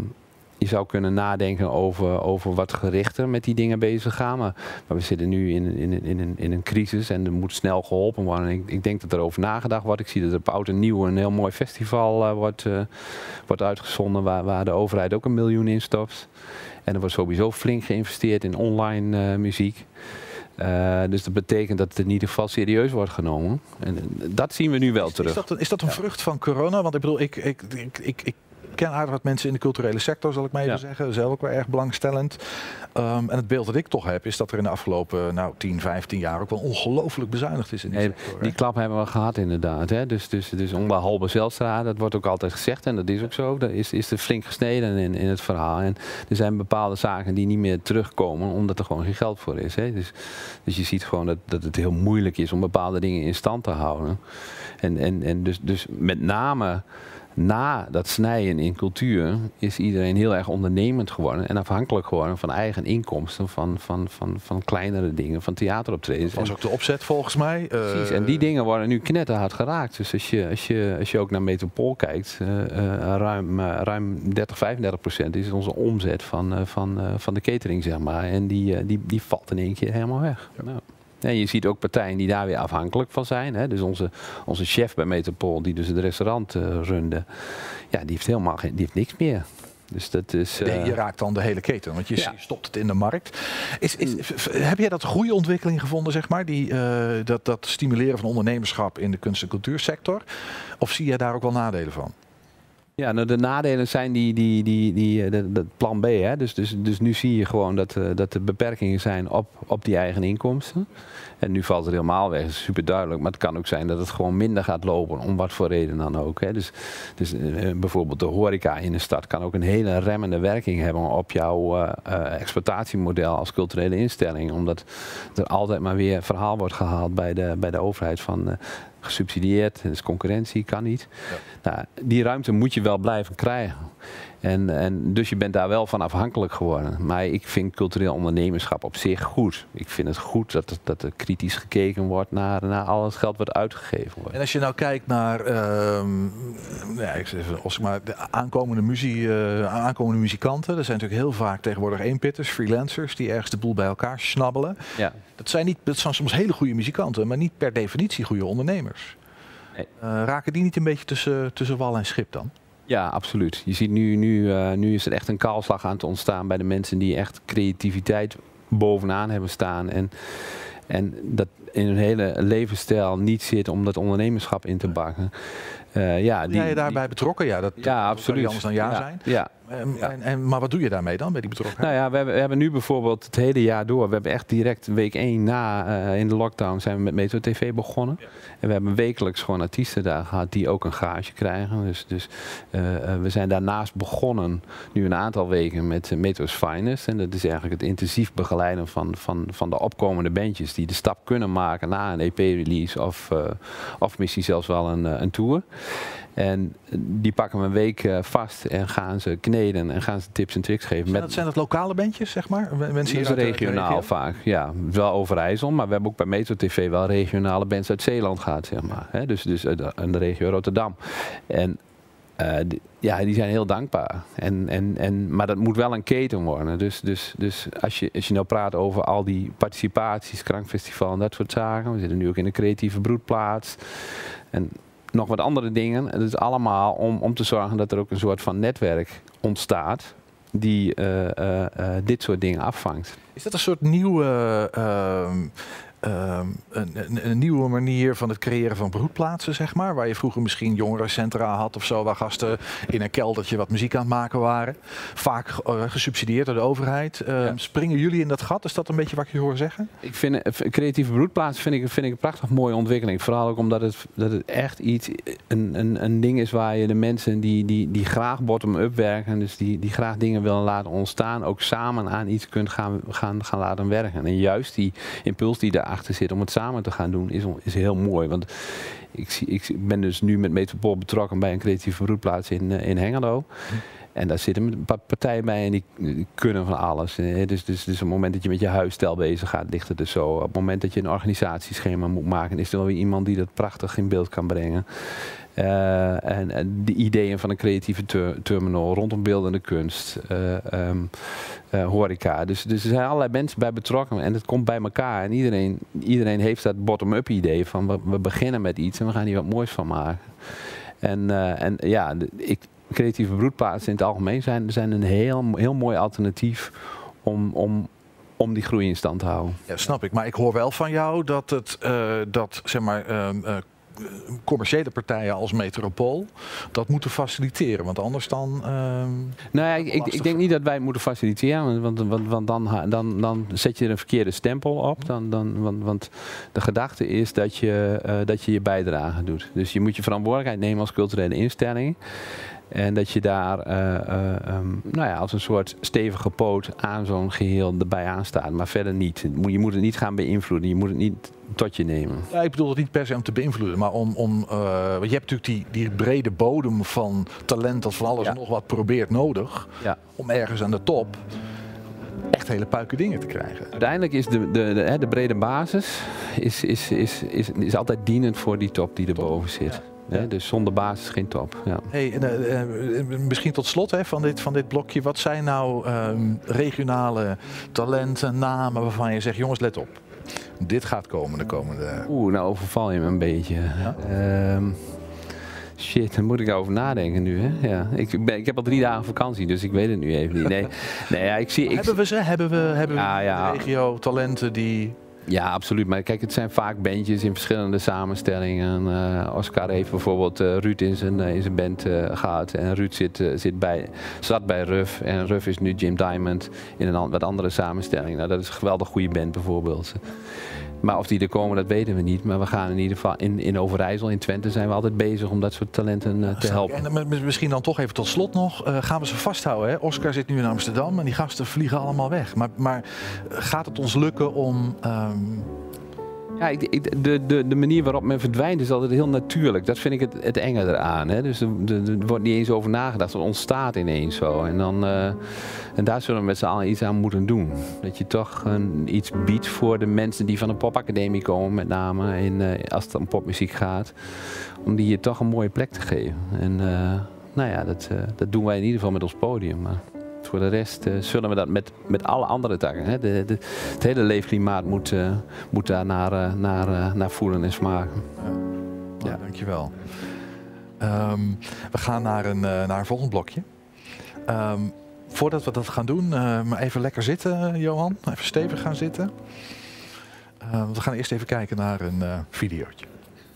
je zou kunnen nadenken over, over wat gerichter met die dingen bezig gaan. Maar, maar we zitten nu in, in, in, een, in een crisis en er moet snel geholpen worden. En ik, ik denk dat er over nagedacht wordt. Ik zie dat er op Oud en Nieuw een heel mooi festival wordt, wordt uitgezonden waar, waar de overheid ook een miljoen in stopt. En er wordt sowieso flink geïnvesteerd in online eh, muziek. Eh, dus dat betekent dat het in ieder geval serieus wordt genomen. En eh, dat zien we nu wel terug. Is dat een, is dat een vrucht van corona? Want ik bedoel, ik, ik, ik, ik, ik ken aardig wat mensen in de culturele sector, zal ik maar even Ja. zeggen. Zelf ook wel erg belangstellend. Ehm, en het beeld dat ik toch heb, is dat er in de afgelopen nou, 10, 15 jaar ook wel ongelooflijk bezuinigd is in die sector. die klap hebben we gehad inderdaad. Hè? Dus, dus, dus onder Halbe Zijlstra, dat wordt ook altijd gezegd en dat is ook zo. Daar is, is er flink gesneden in, in het verhaal. En er zijn bepaalde zaken die niet meer terugkomen omdat er gewoon geen geld voor is. Hè? Dus, dus je ziet gewoon dat, dat het heel moeilijk is om bepaalde dingen in stand te houden. En, en, en dus, dus met name na dat snijden in cultuur is iedereen heel erg ondernemend geworden en afhankelijk geworden van eigen inkomsten, van, van, van, van kleinere dingen, van theateroptredens. Dat was ook de opzet volgens mij. Eh, Precies, en die dingen worden nu knetterhard geraakt. Dus als je, als je, als je ook naar Metropool kijkt, eh, eh, ruim, ruim 30, 35 procent is onze omzet van, van, van de catering, zeg maar. En die, die, die valt in één keer helemaal weg. Nou. En je ziet ook partijen die daar weer afhankelijk van zijn. Hè. Dus onze, onze chef bij Metropool, die dus het restaurant eh, runde, ja, die heeft helemaal geen, die heeft niks meer. Dus dat is. Nee, eh, je raakt dan de hele keten, want je Ja. stopt het in de markt. Is, is, heb jij dat goede ontwikkeling gevonden, zeg maar? Die, eh, dat, dat stimuleren van ondernemerschap in de kunst- en cultuursector? Of zie jij daar ook wel nadelen van? Ja, nou de nadelen zijn die, die, die, die, eh, dat- plan B. Hè? Dus, dus, dus nu zie je gewoon dat, eh, dat er beperkingen zijn op, op die eigen inkomsten. En nu valt het helemaal weg, dat is super duidelijk. Maar het kan ook zijn dat het gewoon minder gaat lopen, om wat voor reden dan ook. Hè? Dus, dus eh, bijvoorbeeld de horeca in de stad kan ook een hele remmende werking hebben op jouw exploitatiemodel als culturele instelling. Omdat er altijd maar weer verhaal wordt gehaald bij de, bij de overheid van... gesubsidieerd, dus concurrentie kan niet. Nou, die ruimte moet je wel blijven krijgen. En, en dus je bent daar wel van afhankelijk geworden. Maar ik vind cultureel ondernemerschap op zich goed. Ik vind het goed dat, er- dat er kritisch gekeken wordt naar, naar al het geld wat uitgegeven wordt. En als je nou kijkt naar ehm, ja, ik zeg even, maar de aankomende, muzie, eh, aankomende muzikanten, er zijn natuurlijk heel vaak tegenwoordig eenpitters, freelancers, die ergens de boel bij elkaar snabbelen. Ja. Dat zijn, niet, dat zijn soms hele goede muzikanten, maar niet per definitie goede ondernemers. Nee. Eh, raken die niet een beetje tussen, tussen wal en schip dan? Ja, absoluut. Je ziet nu, nu, eh, nu is er echt een kaalslag aan het ontstaan bij de mensen die echt creativiteit bovenaan hebben staan. En, en dat in hun hele levensstijl niet zit om dat ondernemerschap in te bakken. Eh, ja, Ben jij je daarbij betrokken? Ja, dat ja, kan niet absoluut. anders dan ja, ja zijn. Ja, En, en, maar wat doe je daarmee dan, bij die betrokkenheid? Nou ja, we hebben, we hebben nu bijvoorbeeld het hele jaar door. We hebben echt direct week 1 na eh, in de lockdown zijn we met Metro TV begonnen. En we hebben wekelijks gewoon artiesten daar gehad die ook een gage krijgen. Dus, dus eh, eh, we zijn daarnaast begonnen nu een aantal weken met Metro's Finest. En dat is eigenlijk het intensief begeleiden van, van, van de opkomende bandjes die de stap kunnen maken na een EP-release of, eh, of misschien zelfs wel een, een tour. En die pakken we een week eh, vast en gaan ze kneden en gaan ze tips en tricks geven. Zijn dat, zijn dat lokale bandjes, zeg maar? Mensen hier uit regionaal regio? vaak, ja. Wel Overijssel, maar we hebben ook bij Metro TV wel regionale bands uit Zeeland gehad, zeg maar. Dus, dus de, in de regio Rotterdam. En eh, die, ja, die zijn heel dankbaar. En, en, en, maar dat moet wel een keten worden. Dus, dus, dus als, je, als je nou praat over al die participaties, Krankfestival en dat soort zaken. We zitten nu ook in een creatieve broedplaats. En nog wat andere dingen. Het is allemaal om, om te zorgen dat er ook een soort van netwerk ontstaat. Die eh, eh, eh, dit soort dingen afvangt. Is dat een soort nieuwe, ehm, een, een, een nieuwe manier van het creëren van broedplaatsen, zeg maar? Waar je vroeger misschien jongerencentra had of zo, waar gasten in een keldertje wat muziek aan het maken waren. Vaak eh, gesubsidieerd door de overheid. Ehm, Springen jullie in dat gat? Is dat een beetje wat ik je hoor zeggen? Ik vind eh, creatieve broedplaats vind ik, vind ik een prachtig mooie ontwikkeling. Vooral ook omdat het, dat het echt iets, een, een, een ding is waar je de mensen die, die, die graag bottom-up werken, dus die, die graag dingen willen laten ontstaan, ook samen aan iets kunt gaan, gaan, gaan laten werken. En juist die impuls die daarachter zit om het samen te gaan doen, is, is heel mooi. Want ik, zie, ik ben dus nu met Metropool betrokken bij een creatieve broedplaats in, eh, in Hengelo. En daar zitten een paar partijen bij en die, die kunnen van alles. Eh, Dus, dus, dus op het moment dat je met je huisstijl bezig gaat, ligt het dus zo. Op het moment dat je een organisatieschema moet maken, is er wel weer iemand die dat prachtig in beeld kan brengen. Eh, en, de ideeën van een creatieve ter- terminal rondom beeldende kunst, eh, ehm, eh, horeca. Dus, dus er zijn allerlei mensen bij betrokken en het komt bij elkaar. En iedereen, iedereen heeft dat bottom-up idee van we, we beginnen met iets en we gaan hier wat moois van maken. En, en ja, ik, creatieve broedplaatsen in het algemeen zijn, zijn een heel, heel mooi alternatief om, om, om die groei in stand te houden. Ja, snap ik. Maar ik hoor wel van jou dat het, dat zeg maar, ehm, eh, commerciële partijen als Metropool dat moeten faciliteren. Want anders dan. ehm, Nou ja, ik, ik, denk niet dat wij het moeten faciliteren, want, want, want dan, dan, dan zet je er een verkeerde stempel op. Dan, dan, want, want de gedachte is dat je, eh, dat je je bijdrage doet. Dus je moet je verantwoordelijkheid nemen als culturele instelling. En dat je daar eh, eh, ehm, nou ja, als een soort stevige poot aan zo'n geheel erbij aanstaat. Maar verder niet. Je moet het niet gaan beïnvloeden. Je moet het niet tot je nemen. Ja, ik bedoel het niet per se om te beïnvloeden, maar om. om eh, want je hebt natuurlijk die, die brede bodem van talent dat van alles en nog wat probeert nodig. Ja. Om ergens aan de top echt hele puiken dingen te krijgen. Uiteindelijk is de, de, de, brede basis is, is, is, is, is altijd dienend voor die top die erboven zit. Hè, Dus zonder basis geen top. Ja. Hey, en, eh, eh, misschien tot slot hè, van, dit, van dit blokje. Wat zijn nou ehm, regionale talenten, namen waarvan je zegt: jongens, let op. Dit gaat komen de komende. Oeh, nou overval je me een beetje. Ehm, shit, daar moet ik over nadenken nu. Hè? Ja. Ik, ben, ik heb al drie dagen vakantie, dus ik weet het nu even niet. Nee, nee ja, ik zie, ik, hebben we ze? Hebben we, hebben we Ja, ja. regio talenten die. Ja, absoluut. Maar kijk, het zijn vaak bandjes in verschillende samenstellingen. Eh, Oscar heeft bijvoorbeeld eh, Ruud in zijn, eh, in zijn band eh, gehad. En Ruud zit, zit bij, zat bij Ruff. En Ruff is nu Jim Diamond in een wat andere samenstelling. Nou, dat is een geweldig goede band bijvoorbeeld. Maar of die er komen, dat weten we niet. Maar we gaan in ieder geval in, in Overijssel, in Twente, zijn we altijd bezig om dat soort talenten eh, te helpen. En misschien dan toch even tot slot nog. eh, gaan we ze vasthouden? Hè? Oscar zit nu in Amsterdam en die gasten vliegen allemaal weg. Maar, maar eh, gaat het ons lukken om. ehm, Ja, de, de, de manier waarop men verdwijnt is altijd heel natuurlijk. Dat vind ik het, het enge eraan. Hè? Dus er, wordt niet eens over nagedacht. Het ontstaat ineens zo. En, dan, eh, en daar zullen we met z'n allen iets aan moeten doen. Dat je toch een, iets biedt voor de mensen die van de popacademie komen, met name in, eh, als het om popmuziek gaat. Om die hier toch een mooie plek te geven. En eh, nou ja, dat, dat doen wij in ieder geval met ons podium. Maar voor de rest eh, zullen we dat met, met alle andere takken. Hè? De, de, het hele leefklimaat moet, eh, moet daar naar, eh, naar, naar voelen en smaken. Ja, dankjewel. Ehm, we gaan naar een, naar een volgend blokje. Ehm, voordat we dat gaan doen, maar even lekker zitten, Johan. Even stevig gaan zitten. Ehm, we gaan eerst even kijken naar een videootje.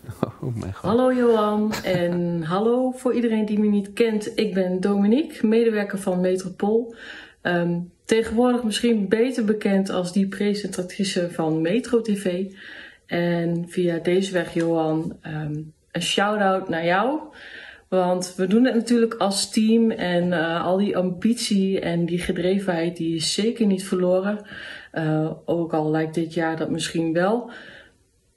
Oh. Hallo Johan en hallo voor iedereen die me niet kent. Ik ben Dominique, medewerker van Metropool. Ehm, tegenwoordig misschien beter bekend als die presentatrice van Metro TV. En via deze weg Johan, ehm, een shout-out naar jou. Want we doen het natuurlijk als team en eh, al die ambitie en die gedrevenheid die is zeker niet verloren. Eh, ook al lijkt dit jaar dat misschien wel.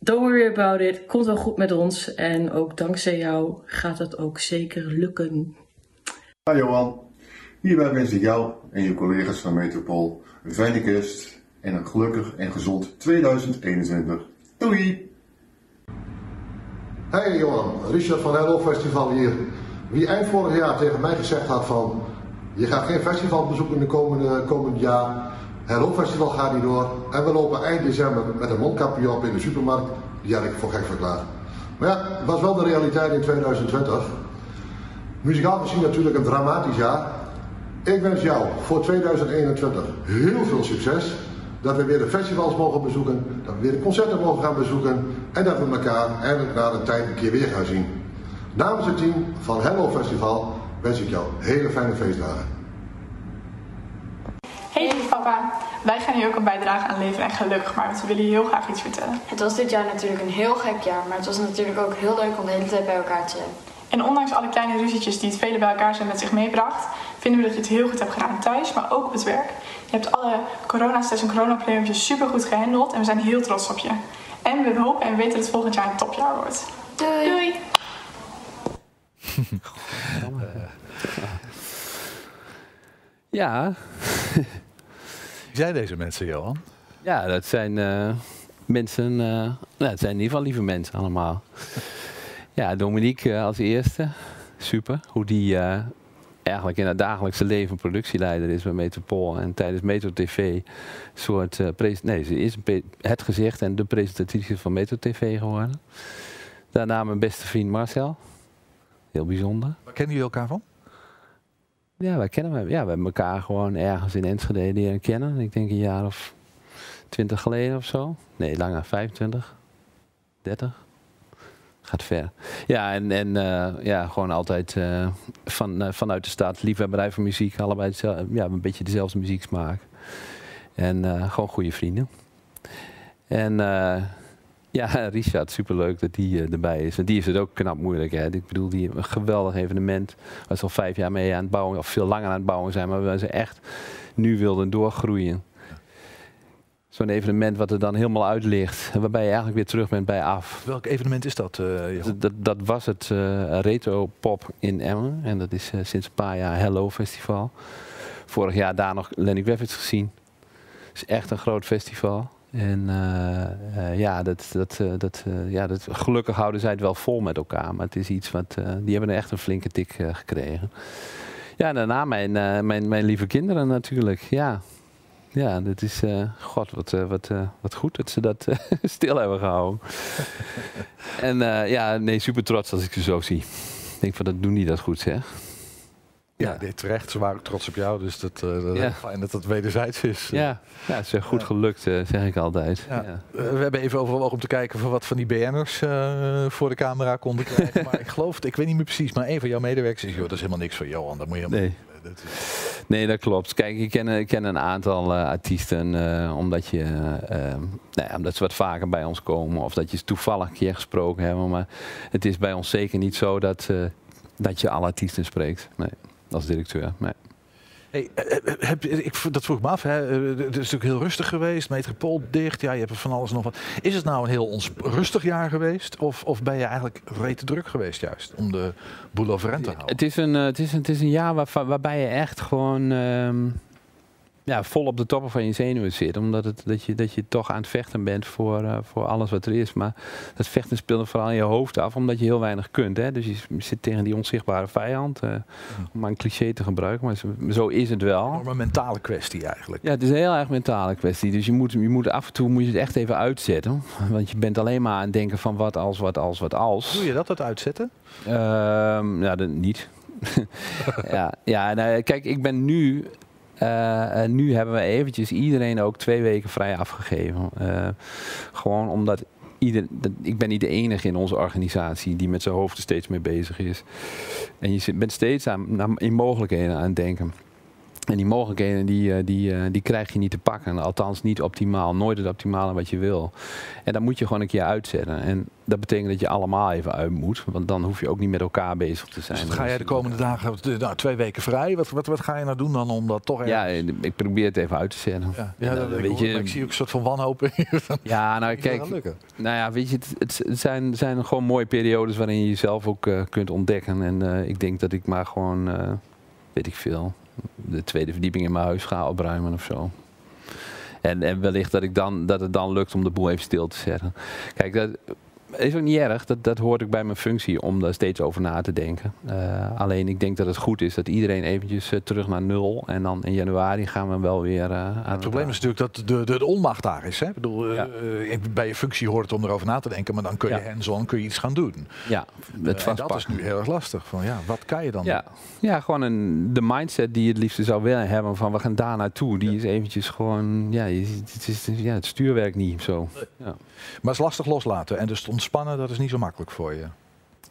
Don't worry about it. Komt wel goed met ons. En ook dankzij jou gaat het ook zeker lukken. Hi Johan, hierbij wens ik jou en je collega's van Metropool een fijne kerst en een gelukkig en gezond 2021. Doei! Hey Johan, Richard van Hello Festival hier. Wie eind vorig jaar tegen mij gezegd had van je gaat geen festival bezoeken de komende, komende jaar. Hello Festival gaat niet door en we lopen eind december met een mondkapje op in de supermarkt. Die had ik voor gek verklaard. Maar ja, het was wel de realiteit in 2020. Muzikaal gezien natuurlijk een dramatisch jaar. Ik wens jou voor 2021 heel veel succes. Dat we weer de festivals mogen bezoeken, dat we weer de concerten mogen gaan bezoeken en dat we elkaar eindelijk na een tijd een keer weer gaan zien. Namens het team van Hello Festival wens ik jou hele fijne feestdagen. Hey lieve papa, wij gaan hier ook een bijdrage aan leveren en gelukkig maar, want we willen je heel graag iets vertellen. Het was dit jaar natuurlijk een heel gek jaar, maar het was natuurlijk ook heel leuk om de hele tijd bij elkaar te zijn. En ondanks alle kleine ruzietjes die het vele bij elkaar zijn met zich meebracht, vinden we dat je het heel goed hebt gedaan thuis, maar ook op het werk. Je hebt alle coronastress en coronaprobleempjes super goed gehandeld en we zijn heel trots op je. En we hopen en weten dat het volgend jaar een topjaar wordt. Doei! Doei! Ja. Zijn deze mensen, Johan? Ja, dat zijn eh, mensen, eh, nou, het zijn in ieder geval lieve mensen allemaal. ja, Dominique eh, als eerste, super. Hoe die eigenlijk in het dagelijkse leven productieleider is bij Metropool. En tijdens Metro TV soort, nee, ze is het gezicht en de presentatrice van Metro TV geworden. Daarna mijn beste vriend Marcel. Heel bijzonder. Waar kennen jullie elkaar van? Ja, wij kennen. Ja, we hebben elkaar gewoon ergens in Enschede leren kennen. Ik denk een jaar of twintig geleden of zo. Nee, langer, 25, 30. Gaat ver. Ja, en, en eh, ja, gewoon altijd eh, van, eh, vanuit de stad, liefhebberij voor muziek. Allebei ja, een beetje dezelfde muzieksmaak. En gewoon goede vrienden. En ja, Richard, superleuk dat die eh, erbij is. En die is het ook knap moeilijk. Hè? Ik bedoel, die een geweldig evenement. Waar ze al vijf jaar mee aan het bouwen, of veel langer aan het bouwen zijn. Maar waar ze echt nu wilden doorgroeien. Zo'n evenement wat er dan helemaal uit ligt. Waarbij je eigenlijk weer terug bent bij af. Welk evenement is dat, eh? Dat, dat, dat was het eh, Retro Pop in Emmen. En dat is sinds een paar jaar Hello Festival. Vorig jaar daar nog Lenny Kravitz gezien. Het is echt een groot festival. En eh, eh, ja, dat, dat, eh, dat, ja dat, gelukkig houden zij het wel vol met elkaar. Maar het is iets wat, die hebben er echt een flinke tik gekregen. Ja, en daarna mijn, mijn, mijn lieve kinderen natuurlijk. Ja, ja dat is, god, wat, wat, wat goed dat ze dat stil hebben gehouden. en ja, nee, super trots als ik ze zo zie. Ik denk van, dat doen die dat goed zeg. Ja, nee, terecht. Ze waren trots op jou, dus dat, eh, dat Ja. fijn dat dat wederzijds is. Ja, ja het is goed gelukt, eh, zeg ik altijd. Eh, we hebben even overwogen om te kijken we wat van die BN'ers voor de camera konden krijgen. maar ik geloof, ik weet niet meer precies, maar een van jouw medewerkers is, joh, dat is helemaal niks voor Johan. Dat moet je helemaal Nee. Dat is- Nee, dat klopt. Kijk, ik ken, ik ken een aantal artiesten omdat, je, eh, eh, nou ja, omdat ze wat vaker bij ons komen of dat je ze toevallig een keer gesproken hebben. Maar het is bij ons zeker niet zo dat, dat je alle artiesten spreekt. Nee, als directeur. Nee. Hey, eh, eh, heb, je- ik, dat vroeg me af. Hè. Eh, Het is natuurlijk heel rustig geweest. Metropool dicht. Ja, je hebt er van alles nog wat. Is het nou een heel ons rustig jaar geweest? Of, of ben je eigenlijk rete druk geweest juist? Om de boel overeind te houden? Het is een, eh, het is een, het is een jaar waar, waarbij je echt gewoon. ehm, ja, vol op de toppen van je zenuwen zit. Omdat het, dat, je, dat je toch aan het vechten bent voor, eh, voor alles wat er is. Maar dat vechten speelt vooral in je hoofd af, omdat je heel weinig kunt. Hè? Dus je zit tegen die onzichtbare vijand. eh, om maar een cliché te gebruiken, maar zo- zo is het wel. Maar een mentale kwestie eigenlijk. Ja, het is een heel erg mentale kwestie. Dus je moet, je moet af en toe moet je het echt even uitzetten. Want je bent alleen maar aan het denken van wat als, wat als, wat als. Doe je dat, dat uitzetten? Ehm ja, dat niet. ja, ja nou, kijk, ik ben nu. Eh, nu hebben we eventjes iedereen ook twee weken vrij afgegeven. Eh, gewoon omdat ieder, ik ben niet de enige in onze organisatie die met zijn hoofd er steeds mee bezig is. En je bent steeds aan, in mogelijkheden aan het denken. En die mogelijkheden die, eh, die, eh, die krijg je niet te pakken. Althans niet optimaal. Nooit het optimale wat je wil. En dat moet je gewoon een keer uitzetten. En dat betekent dat je allemaal even uit moet. Want dan hoef je ook niet met elkaar bezig te zijn. Dus ga jij de komende dagen, nou, twee weken vrij, wat, wat, wat ga je nou doen dan om dat toch ergens... Ja, ik probeer het even uit te zetten. Ja, ja, Nou, dat, ik, weet je, ik zie ook een soort van wanhoop in Ja, nou kijk, nou ja, weet je, het, zijn, zijn gewoon mooie periodes waarin je jezelf ook eh, kunt ontdekken. En ik denk dat ik maar gewoon, weet ik veel, de tweede verdieping in mijn huis ga opruimen of zo. En, en wellicht dat, ik dan, dat het dan lukt om de boel even stil te zetten. Kijk, dat is ook niet erg. Dat, dat hoort ook bij mijn functie om daar steeds over na te denken. Eh, alleen ik denk dat het goed is dat iedereen eventjes eh, terug naar nul. En dan in januari gaan we wel weer eh, aan Het probleem is natuurlijk dat de, de, de onmacht daar is. Hè? Ik bedoel, eh, bij je functie hoort het om erover na te denken, maar dan kun je Ja. hands-on kun je iets gaan doen. Ja, het en vastpakken. dat is nu heel erg lastig. Van, ja, wat kan je dan Ja, ja gewoon een, de mindset die je het liefste zou willen hebben van we gaan daar naartoe. Die is eventjes gewoon, ja, het, is, ja, het stuurwerk niet zo. Ja. Maar het is lastig loslaten. En dus te ontspannen, dat is niet zo makkelijk voor je.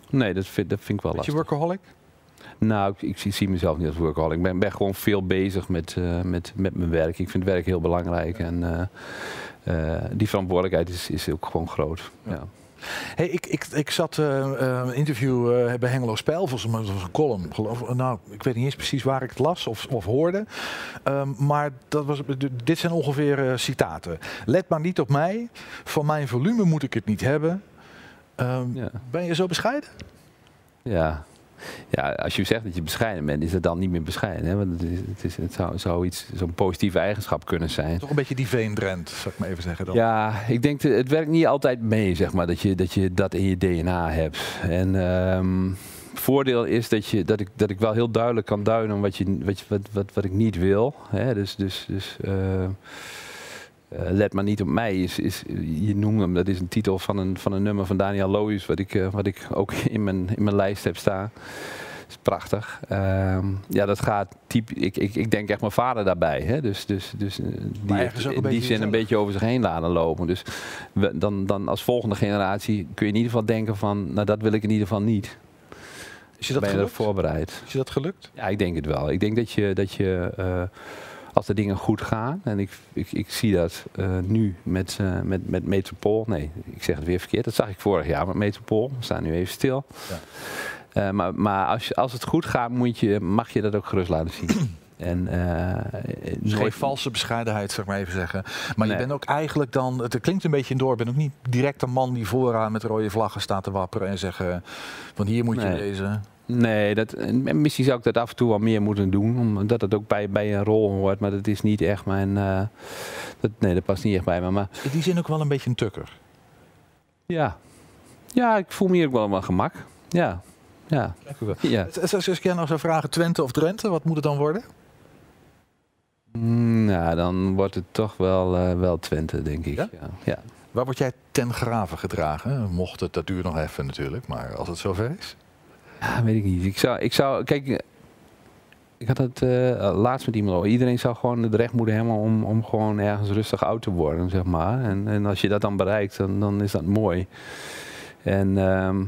Nee, dat vind, dat vind ik wel Weet je lastig. workaholic? Nou, ik, ik zie, zie mezelf niet als workaholic. Ik ben, ben gewoon veel bezig met, eh, met, met mijn werk. Ik vind werk heel belangrijk. En eh, eh, die verantwoordelijkheid is, is ook gewoon groot. Ja. Hey, ik, ik, ik zat een interview bij Hengelo Spijl, volgens mij was een column. Geloof, ik. nou, ik weet niet eens precies waar ik het las of, of hoorde. Ehm, maar dat was, dit zijn ongeveer citaten. Let maar niet op mij. Van mijn volume moet ik het niet hebben. Ehm, Ben je zo bescheiden? Ja. ja, als je zegt dat je bescheiden bent, is het dan niet meer bescheiden. Hè? Want het, is, het, is, het zou, zou iets, zo'n positieve eigenschap kunnen zijn. Toch een beetje die veendrent, zou ik maar even zeggen dan. Ja, ik denk dat het werkt niet altijd mee, zeg maar, dat je dat, je dat in je DNA hebt. En ehm, voordeel is dat, je, dat, ik, dat ik wel heel duidelijk kan duiden wat, je, wat, je- wat, wat, wat ik niet wil. Hè? Dus, dus, dus eh, eh, let maar niet op mij. Is, is, je noemt hem, dat is een titel van een, van een nummer van Daniel Loos, wat ik, eh, wat ik ook in mijn, in mijn lijst heb staan. Dat is prachtig. Ehm, ja, dat gaat typ. Ik, ik, ik denk echt mijn vader daarbij. Hè? Dus, dus, dus eh, die heeft een in die zin een beetje over zich heen laten lopen. Dus we- dan, dan als volgende generatie kun je in ieder geval denken van, nou dat wil ik in ieder geval niet. Is je dat ben je voorbereid? Is je dat gelukt? Ja, ik denk het wel. Ik denk dat je, dat je als de dingen goed gaan, en ik, ik, ik zie dat eh, nu met, eh, met, met Metropool, nee, ik zeg het weer verkeerd, dat zag ik vorig jaar met Metropool, we staan nu even stil. Eh, maar maar als, je, als het goed gaat, moet je, mag je dat ook gerust laten zien. en, Dus geen valse bescheidenheid, zeg maar even zeggen. Maar je bent ook eigenlijk dan, het klinkt een beetje door, ben ook niet direct een man die vooraan met rode vlaggen staat te wapperen en zeggen, van hier moet je Nee. deze. Nee, dat, en misschien zou ik dat af en toe wel meer moeten doen, omdat het ook bij, bij een rol hoort. Maar dat is niet echt mijn. eh, dat, nee, dat past niet echt bij me. Maar In die zin ook wel een beetje een tukker. ja, ja ik voel me hier ook wel mijn gemak. Ja, ja. ja. Als ik jou nou zou vragen, Twente of Drenthe, wat moet het dan worden? Mm, Nou, dan wordt het toch wel, eh, wel Twente, denk ik. Ja? Ja. Waar word jij ten graven gedragen? Mocht het, dat duurt nog even natuurlijk, maar als het zover is. Ja, weet ik niet. Ik zou, ik zou kijk, eh, ik had het eh, laatst met iemand over. Iedereen zou gewoon het recht moeten hebben om, om gewoon ergens rustig oud te worden, zeg maar. En, en als je dat dan bereikt, dan, dan is dat mooi. En ehm,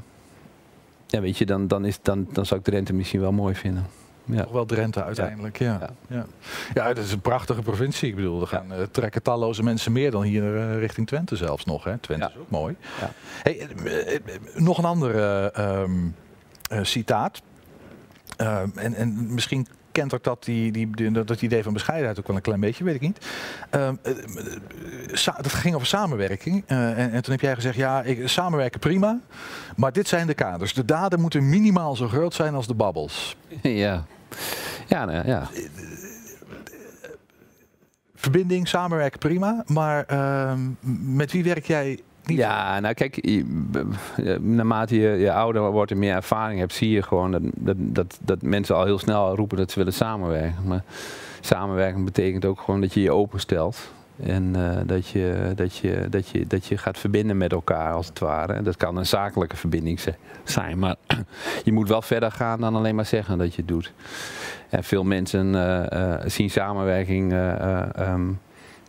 ja, weet je, dan, dan, is, dan, dan zou ik de rente misschien wel mooi vinden. Ja. Toch wel Drenthe uiteindelijk, ja. Ja. Ja. het is een prachtige provincie. Ik bedoel, er gaan, eh, trekken talloze mensen meer dan hier eh, richting Twente zelfs nog. Hè. Twente is ook mooi. Hey, eh, eh, nog een ander eh, ehm, eh, citaat. Ehm, en, en misschien kent ook dat, die, die, die- dat idee van bescheidenheid ook wel een klein beetje, weet ik niet. Eh, eh, sa- dat ging over samenwerking. Eh, en, en toen heb jij gezegd, ja, ik, samenwerken prima. Maar dit zijn de kaders. De daden moeten minimaal zo groot zijn als de babbels. Ja. Ja, nou, ja. verbinding, samenwerken, prima. Maar ehm, met wie werk jij Ja, nou kijk, naarmate je, je ouder wordt en meer ervaring hebt, zie je gewoon dat, dat, dat, mensen al heel snel roepen dat ze willen samenwerken. Maar samenwerken betekent ook gewoon dat je je openstelt. En eh, dat, je, dat, je, dat, je, dat je gaat verbinden met elkaar als het ware. En dat kan een zakelijke verbinding zijn. Maar je moet wel verder gaan dan alleen maar zeggen dat je het doet. En veel mensen eh, eh, zien samenwerking. eh, eh, ehm,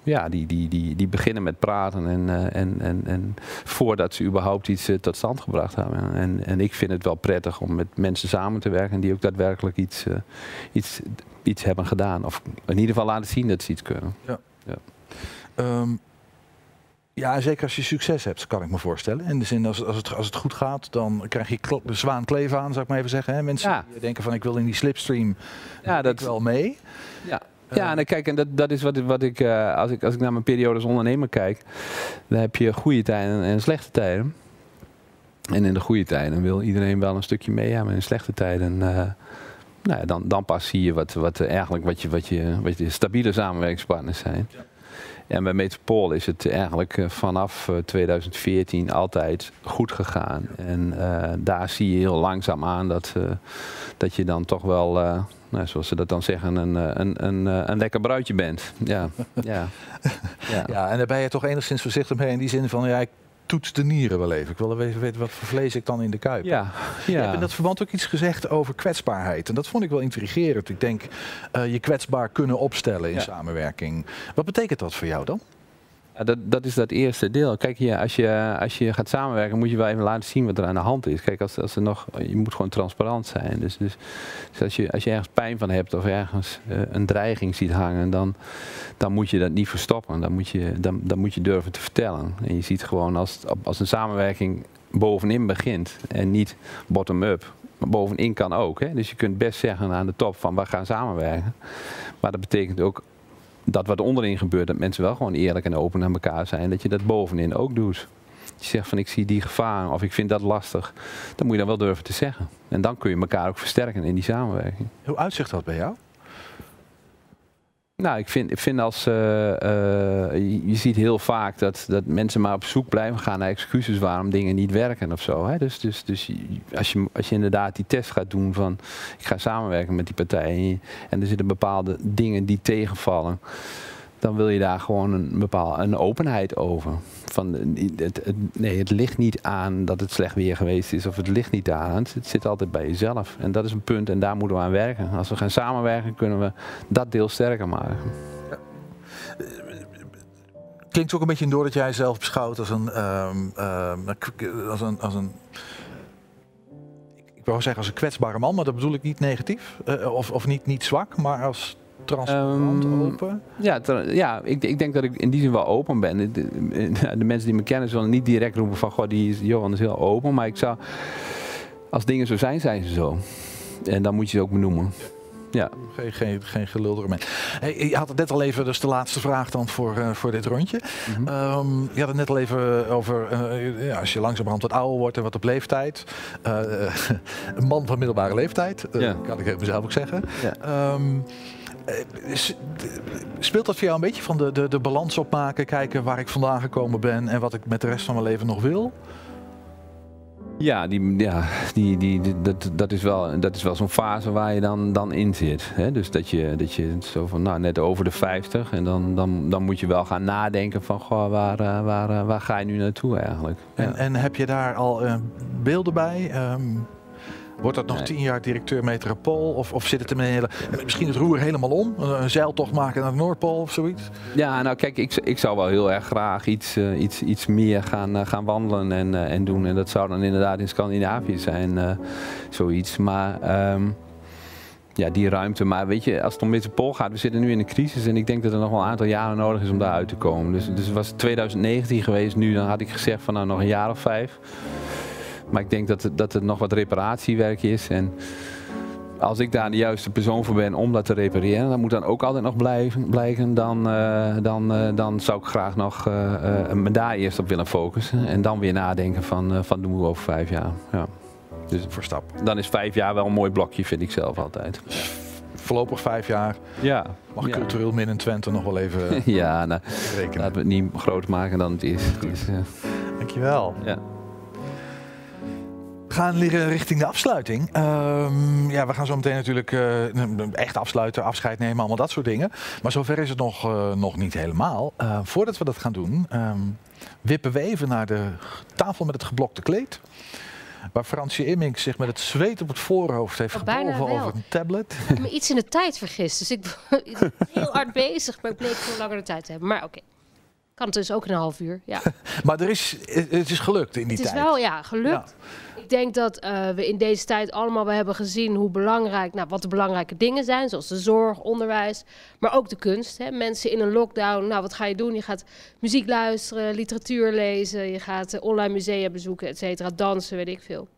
ja, die, die, die, die beginnen met praten en, eh, en, en, en voordat ze überhaupt iets eh, tot stand gebracht hebben. En, en ik vind het wel prettig om met mensen samen te werken die ook daadwerkelijk iets, eh, iets, iets hebben gedaan. Of in ieder geval laten zien dat ze iets kunnen. Ja. Ja. Ehm, ja, zeker als je succes hebt, kan ik me voorstellen. In de zin, als, als, het, als het goed gaat, dan krijg je de zwaan kleef aan, zou ik maar even zeggen. Hè? Mensen die denken van, ik wil in die slipstream ja, dat wel mee. Ja. Ja, en kijk, en dat, dat is wat, wat ik, eh, als ik, als ik naar mijn periode als ondernemer kijk, dan heb je goede tijden en slechte tijden. En in de goede tijden wil iedereen wel een stukje mee hebben. En in slechte tijden, eh, nou ja, dan, dan pas zie je wat, wat eigenlijk wat je, wat je, wat je stabiele samenwerkingspartners zijn. En bij Metropool is het eigenlijk eh, vanaf eh, 2014 altijd goed gegaan. En daar zie je heel langzaam aan dat, dat je dan toch wel, nou, zoals ze dat dan zeggen, een, eh, een, een, eh, een lekker bruidje bent. Ja, ja. ja. Ja, en daar ben je toch enigszins voorzichtig mee in die zin van, ja, ik toets de nieren wel even. Ik wil even weten wat voor vlees ik dan in de kuip. heb. Ja, Je ja. hebt in dat verband ook iets gezegd over kwetsbaarheid. En dat vond ik wel intrigerend. Ik denk, eh, je kwetsbaar kunnen opstellen in Ja. samenwerking. Wat betekent dat voor jou dan? Dat, dat is dat eerste deel. Kijk, ja, als, je, als je gaat samenwerken, moet je wel even laten zien wat er aan de hand is. Kijk, als, als er nog, je moet gewoon transparant zijn. Dus, dus, dus als, je, als je ergens pijn van hebt of ergens eh, een dreiging ziet hangen, dan, dan moet je dat niet verstoppen. Dan moet je, dan, dan moet je durven te vertellen. En je ziet gewoon als, als een samenwerking bovenin begint en niet bottom-up. Maar bovenin kan ook. Hè? Dus je kunt best zeggen aan de top van we gaan samenwerken. Maar dat betekent ook dat wat onderin gebeurt, dat mensen wel gewoon eerlijk en open naar elkaar zijn. Dat je dat bovenin ook doet. Je zegt van ik zie die gevaar of ik vind dat lastig, dan moet je dat wel durven te zeggen. En dan kun je elkaar ook versterken in die samenwerking. Hoe uitzicht dat bij jou? Nou, ik vind, ik vind als. eh, eh, je, ziet heel vaak dat, dat mensen maar op zoek blijven gaan naar excuses waarom dingen niet werken of zo. Hè? Dus, dus, dus als, je, als je inderdaad die test gaat doen van. Ik ga samenwerken met die partij. En er zitten bepaalde dingen die tegenvallen. Dan wil je daar gewoon een bepaalde een openheid over. Van, eh, het, het, nee, het ligt niet aan dat het slecht weer geweest is. Of het ligt niet aan. Het, zit altijd bij jezelf. En dat is een punt en daar moeten we aan werken. Als we gaan samenwerken kunnen we dat deel sterker maken. Klinkt ook een beetje door dat jij zelf beschouwt als een, ehm, ehm, als een, als een ik wou zeggen als een kwetsbare man, maar dat bedoel ik niet negatief. Eh, of of niet, niet zwak, maar als transparant, open. Ja, ja ik, ik denk dat ik in die zin wel open ben. De, de- de mensen die me kennen zullen niet direct roepen van... Goh, die is, Johan is heel open. Maar ik zou... Als dingen zo zijn, zijn ze zo. En dan moet je ze ook benoemen. Ja. Geen, geen, geen gelul. Hey, je had het net al even, dus de laatste vraag dan voor, eh, voor dit rondje. Ehm, je had het net al even over, eh, ja, als je langzamerhand wat ouder wordt en wat op leeftijd. Eh, een man van middelbare leeftijd, eh, Ja. kan ik even mezelf ook zeggen. Ja. Ehm, eh, speelt dat voor jou een beetje van de, de, de balans opmaken, kijken waar ik vandaan gekomen ben en wat ik met de rest van mijn leven nog wil? Ja, die, ja die, die, die- dat, dat is wel, dat is wel zo'n fase waar je dan, dan in zit. Hè? Dus dat je, dat je zo van, nou, net over de 50 en dan, dan, dan moet je wel gaan nadenken van, goh, waar, eh, waar, eh, waar ga je nu naartoe eigenlijk? En, en heb je daar al eh, beelden bij? Ehm, wordt dat nog tien jaar directeur Metropool? Of, of zit het in een hele, misschien het roer helemaal om? Een zeiltocht maken naar de Noordpool of zoiets? Ja, nou kijk, ik, ik zou wel heel erg graag iets, eh, iets, iets meer gaan, eh, gaan wandelen en, eh, en doen. En dat zou dan inderdaad in Scandinavië zijn, zoiets. Maar ehm, ja, die ruimte. Maar weet je, als het om Metropool gaat, we zitten nu in een crisis. En ik denk dat er nog wel een aantal jaren nodig is om daar uit te komen. Dus, dus was het 2019 geweest nu, dan had ik gezegd van nou nog een jaar of vijf. Maar ik denk dat het, dat nog wat reparatiewerk is. En als ik daar de juiste persoon voor ben om dat te repareren, dat moet dan ook altijd nog blijven, blijken. Dan, eh, dan, eh, dan zou ik graag nog eh, me daar eerst op willen focussen. En dan weer nadenken van, eh, van doen we over vijf jaar. Ja. Dus voor stap. Dan is vijf jaar wel een mooi blokje, vind ik zelf altijd. voorlopig vijf jaar. Ja. Mag Ja. cultureel min in Twente nog wel even ja, nou, rekenen. laten we het niet groter maken dan het is. Dus, Dankjewel. ja. We gaan leren richting de afsluiting. Ehm, ja, we gaan zo meteen natuurlijk eh, echt afsluiten, afscheid nemen, allemaal dat soort dingen. Maar zover is het nog, eh, nog niet helemaal. Eh, voordat we dat gaan doen, ehm, wippen we even naar de tafel met het geblokte kleed. Waar Fransje Immink zich met het zweet op het voorhoofd heeft Oh, gebogen over een tablet. Ik heb me iets in de tijd vergist. Dus ik ben heel hard bezig, maar ik bleek veel langer de tijd te hebben. Maar oké. Kan het dus ook een half uur. Ja. Maar er is, het is gelukt in die Het is tijd. wel ja, gelukt. Ik denk dat eh, we in deze tijd allemaal wel hebben gezien hoe belangrijk, nou, wat de belangrijke dingen zijn, zoals de zorg, onderwijs, maar ook de kunst. Hè. Mensen in een lockdown, nou wat ga je doen? Je gaat muziek luisteren, literatuur lezen, je gaat eh, online musea bezoeken, et cetera, dansen, weet ik veel.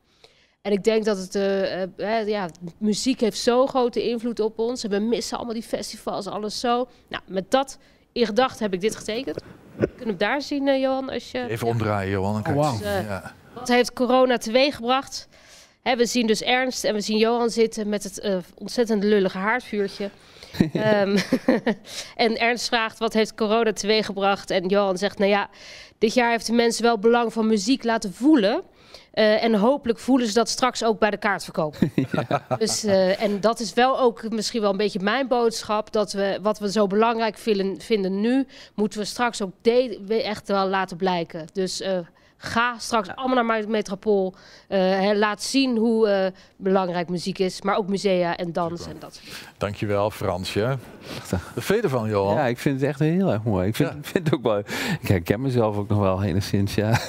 En ik denk dat het, eh, ja, muziek heeft zo'n grote invloed op ons. En we missen allemaal die festivals, alles zo. Nou, met dat in gedachten heb ik dit getekend. Kunnen we het daar zien, eh, Johan? Als je... Even omdraaien, Johan. Dus, eh, Ja. Wat heeft corona teweeggebracht? Hè, we zien dus Ernst en we zien Johan zitten met het eh, ontzettend lullige haardvuurtje. Ehm, en Ernst vraagt wat heeft corona teweeggebracht? En Johan zegt, nou ja, dit jaar heeft de mensen wel belang van muziek laten voelen. Eh, en hopelijk voelen ze dat straks ook bij de kaartverkoop. Dus, eh, en dat is wel ook misschien wel een beetje mijn boodschap. Dat we wat we zo belangrijk vinden, vinden nu, moeten we straks ook echt wel laten blijken. Dus eh, ga straks allemaal naar mijn metropool. Eh, hè, laat zien hoe eh, belangrijk muziek is. Maar ook musea en dans en dat soort dingen. Dankjewel, Fransje. Vind je ervan, Johan? Ja, ik vind het echt heel erg mooi. Ik vind, vind het ook wel. Ik herken mezelf ook nog wel enigszins, ja.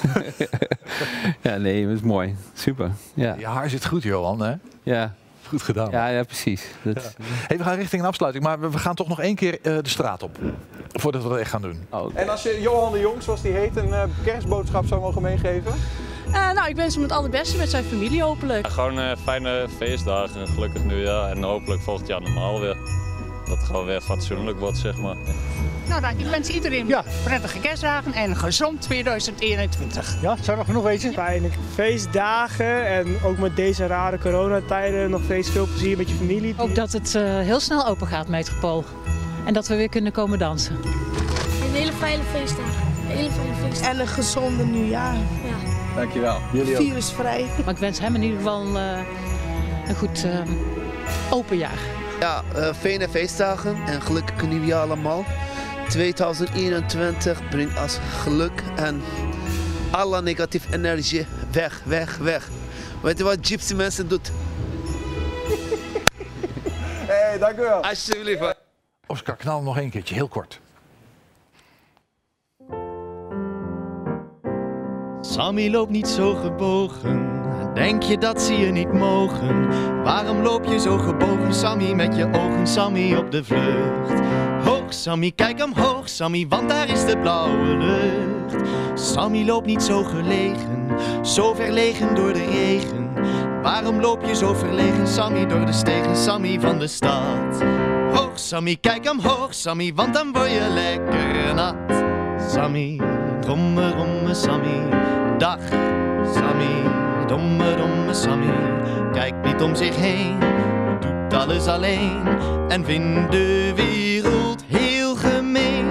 ja, nee, het is mooi. Super. Ja. Je haar zit goed, Johan, hè? Ja. Goed gedaan. Ja, ja precies. Dat, Hey, we gaan richting een afsluiting, maar we we gaan toch nog één keer eh, de straat op. Voordat we dat echt gaan doen. En als je Johan de Jong, zoals die heet, een eh, kerstboodschap zou mogen meegeven? Eh, nou, ik wens hem het allerbeste met zijn familie hopelijk. Gewoon eh, fijne feestdagen, een gelukkig nieuwjaar en hopelijk volgend jaar normaal weer. Dat het gewoon weer fatsoenlijk wordt, zeg maar. Nou, dan, ik wens iedereen prettige kerstdagen en een gezond 2021. Ja, zou nog genoeg wezen? Fijne feestdagen en ook met deze rare coronatijden nog steeds veel plezier met je familie. Ook dat het eh, heel snel open gaat, Metropool. En dat we weer kunnen komen dansen. Een hele fijne feestdag. Een hele fijne feestdag. En een gezonde nieuwjaar. Ja. Dankjewel. Virusvrij. Maar ik wens hem in ieder geval eh, een goed eh, open jaar. Ja, eh, fijne feestdagen en gelukkig nieuwjaar allemaal. 2021 brengt als geluk en alle negatieve energie weg, weg, weg. Weet je wat gypsy mensen doet? Hey, dank u wel. Alsjeblieft. Oscar, knal nog één keertje, heel kort. Sammy loopt niet zo gebogen. Denk je dat ze je niet mogen? Waarom loop je zo gebogen, Sammy, met je ogen, Sammy, op de vlucht? Hoog, Sammy, kijk omhoog, Sammy, want daar is de blauwe lucht. Sammy loopt niet zo gelegen, zo verlegen door de regen. Waarom loop je zo verlegen, Sammy, door de stegen, Sammy van de stad? Hoog, Sammy, kijk omhoog, Sammy, want dan word je lekker nat. Sammy, dromme, dromme Sammy, dag Sammy, domme, domme Sammy. Kijkt niet om zich heen, doet alles alleen en vindt de wereld heel gemeen.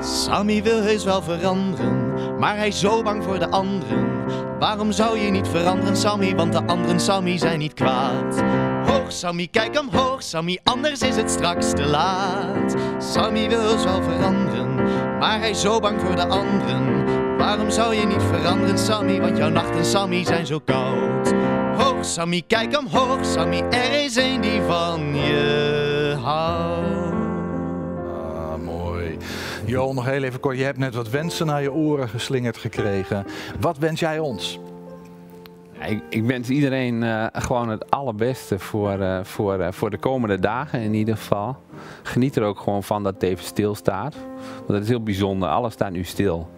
Sammy wil heus wel veranderen, maar hij is zo bang voor de anderen. Waarom zou je niet veranderen, Sammy? Want de anderen, Sammy, zijn niet kwaad. Hoog, Sammy, kijk omhoog, Sammy, anders is het straks te laat. Sammy wil heus wel veranderen, maar hij is zo bang voor de anderen. Waarom zou je niet veranderen, Sammy? Want jouw nachten, Sammy, zijn zo koud. Hoog, Sammy, kijk omhoog, Sammy, er is een die van je houdt. Ah, mooi. Johan, nog heel even kort. Je hebt net wat wensen naar je oren geslingerd gekregen. Wat wens jij ons? Ik, ik wens iedereen eh, gewoon het allerbeste voor, eh, voor, eh, voor de komende dagen in ieder geval. Geniet er ook gewoon van dat het even stilstaat. Want dat is heel bijzonder. Alles staat nu stil.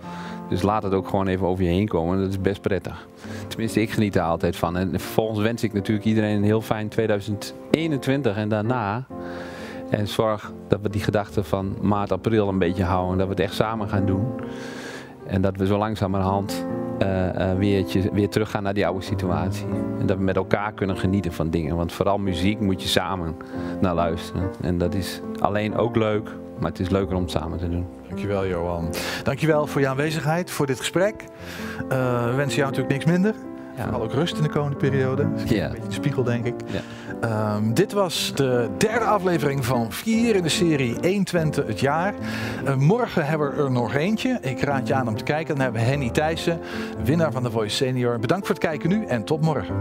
Dus laat het ook gewoon even over je heen komen. Dat is best prettig. Tenminste, ik geniet er altijd van. En vervolgens wens ik natuurlijk iedereen een heel fijn 2021 en daarna. En zorg dat we die gedachten van maart, april een beetje houden. Dat we het echt samen gaan doen. En dat we zo langzamerhand eh, eh, weer, weer teruggaan naar die oude situatie. En dat we met elkaar kunnen genieten van dingen. Want vooral muziek moet je samen naar luisteren. En dat is alleen ook leuk, maar het is leuker om het samen te doen. Dankjewel Johan. Dankjewel voor je aanwezigheid, voor dit gesprek. Eh, we wensen jou natuurlijk niks minder. Vooral ook rust in de komende periode. Ja. Een beetje de spiegel, denk ik. Ja. Ehm, dit was de derde aflevering van vier in de serie 120 het jaar. Eh, morgen hebben we er nog eentje. Ik raad je aan om te kijken. Dan hebben we Henny Thijssen, winnaar van de Voice Senior. Bedankt voor het kijken nu en tot morgen.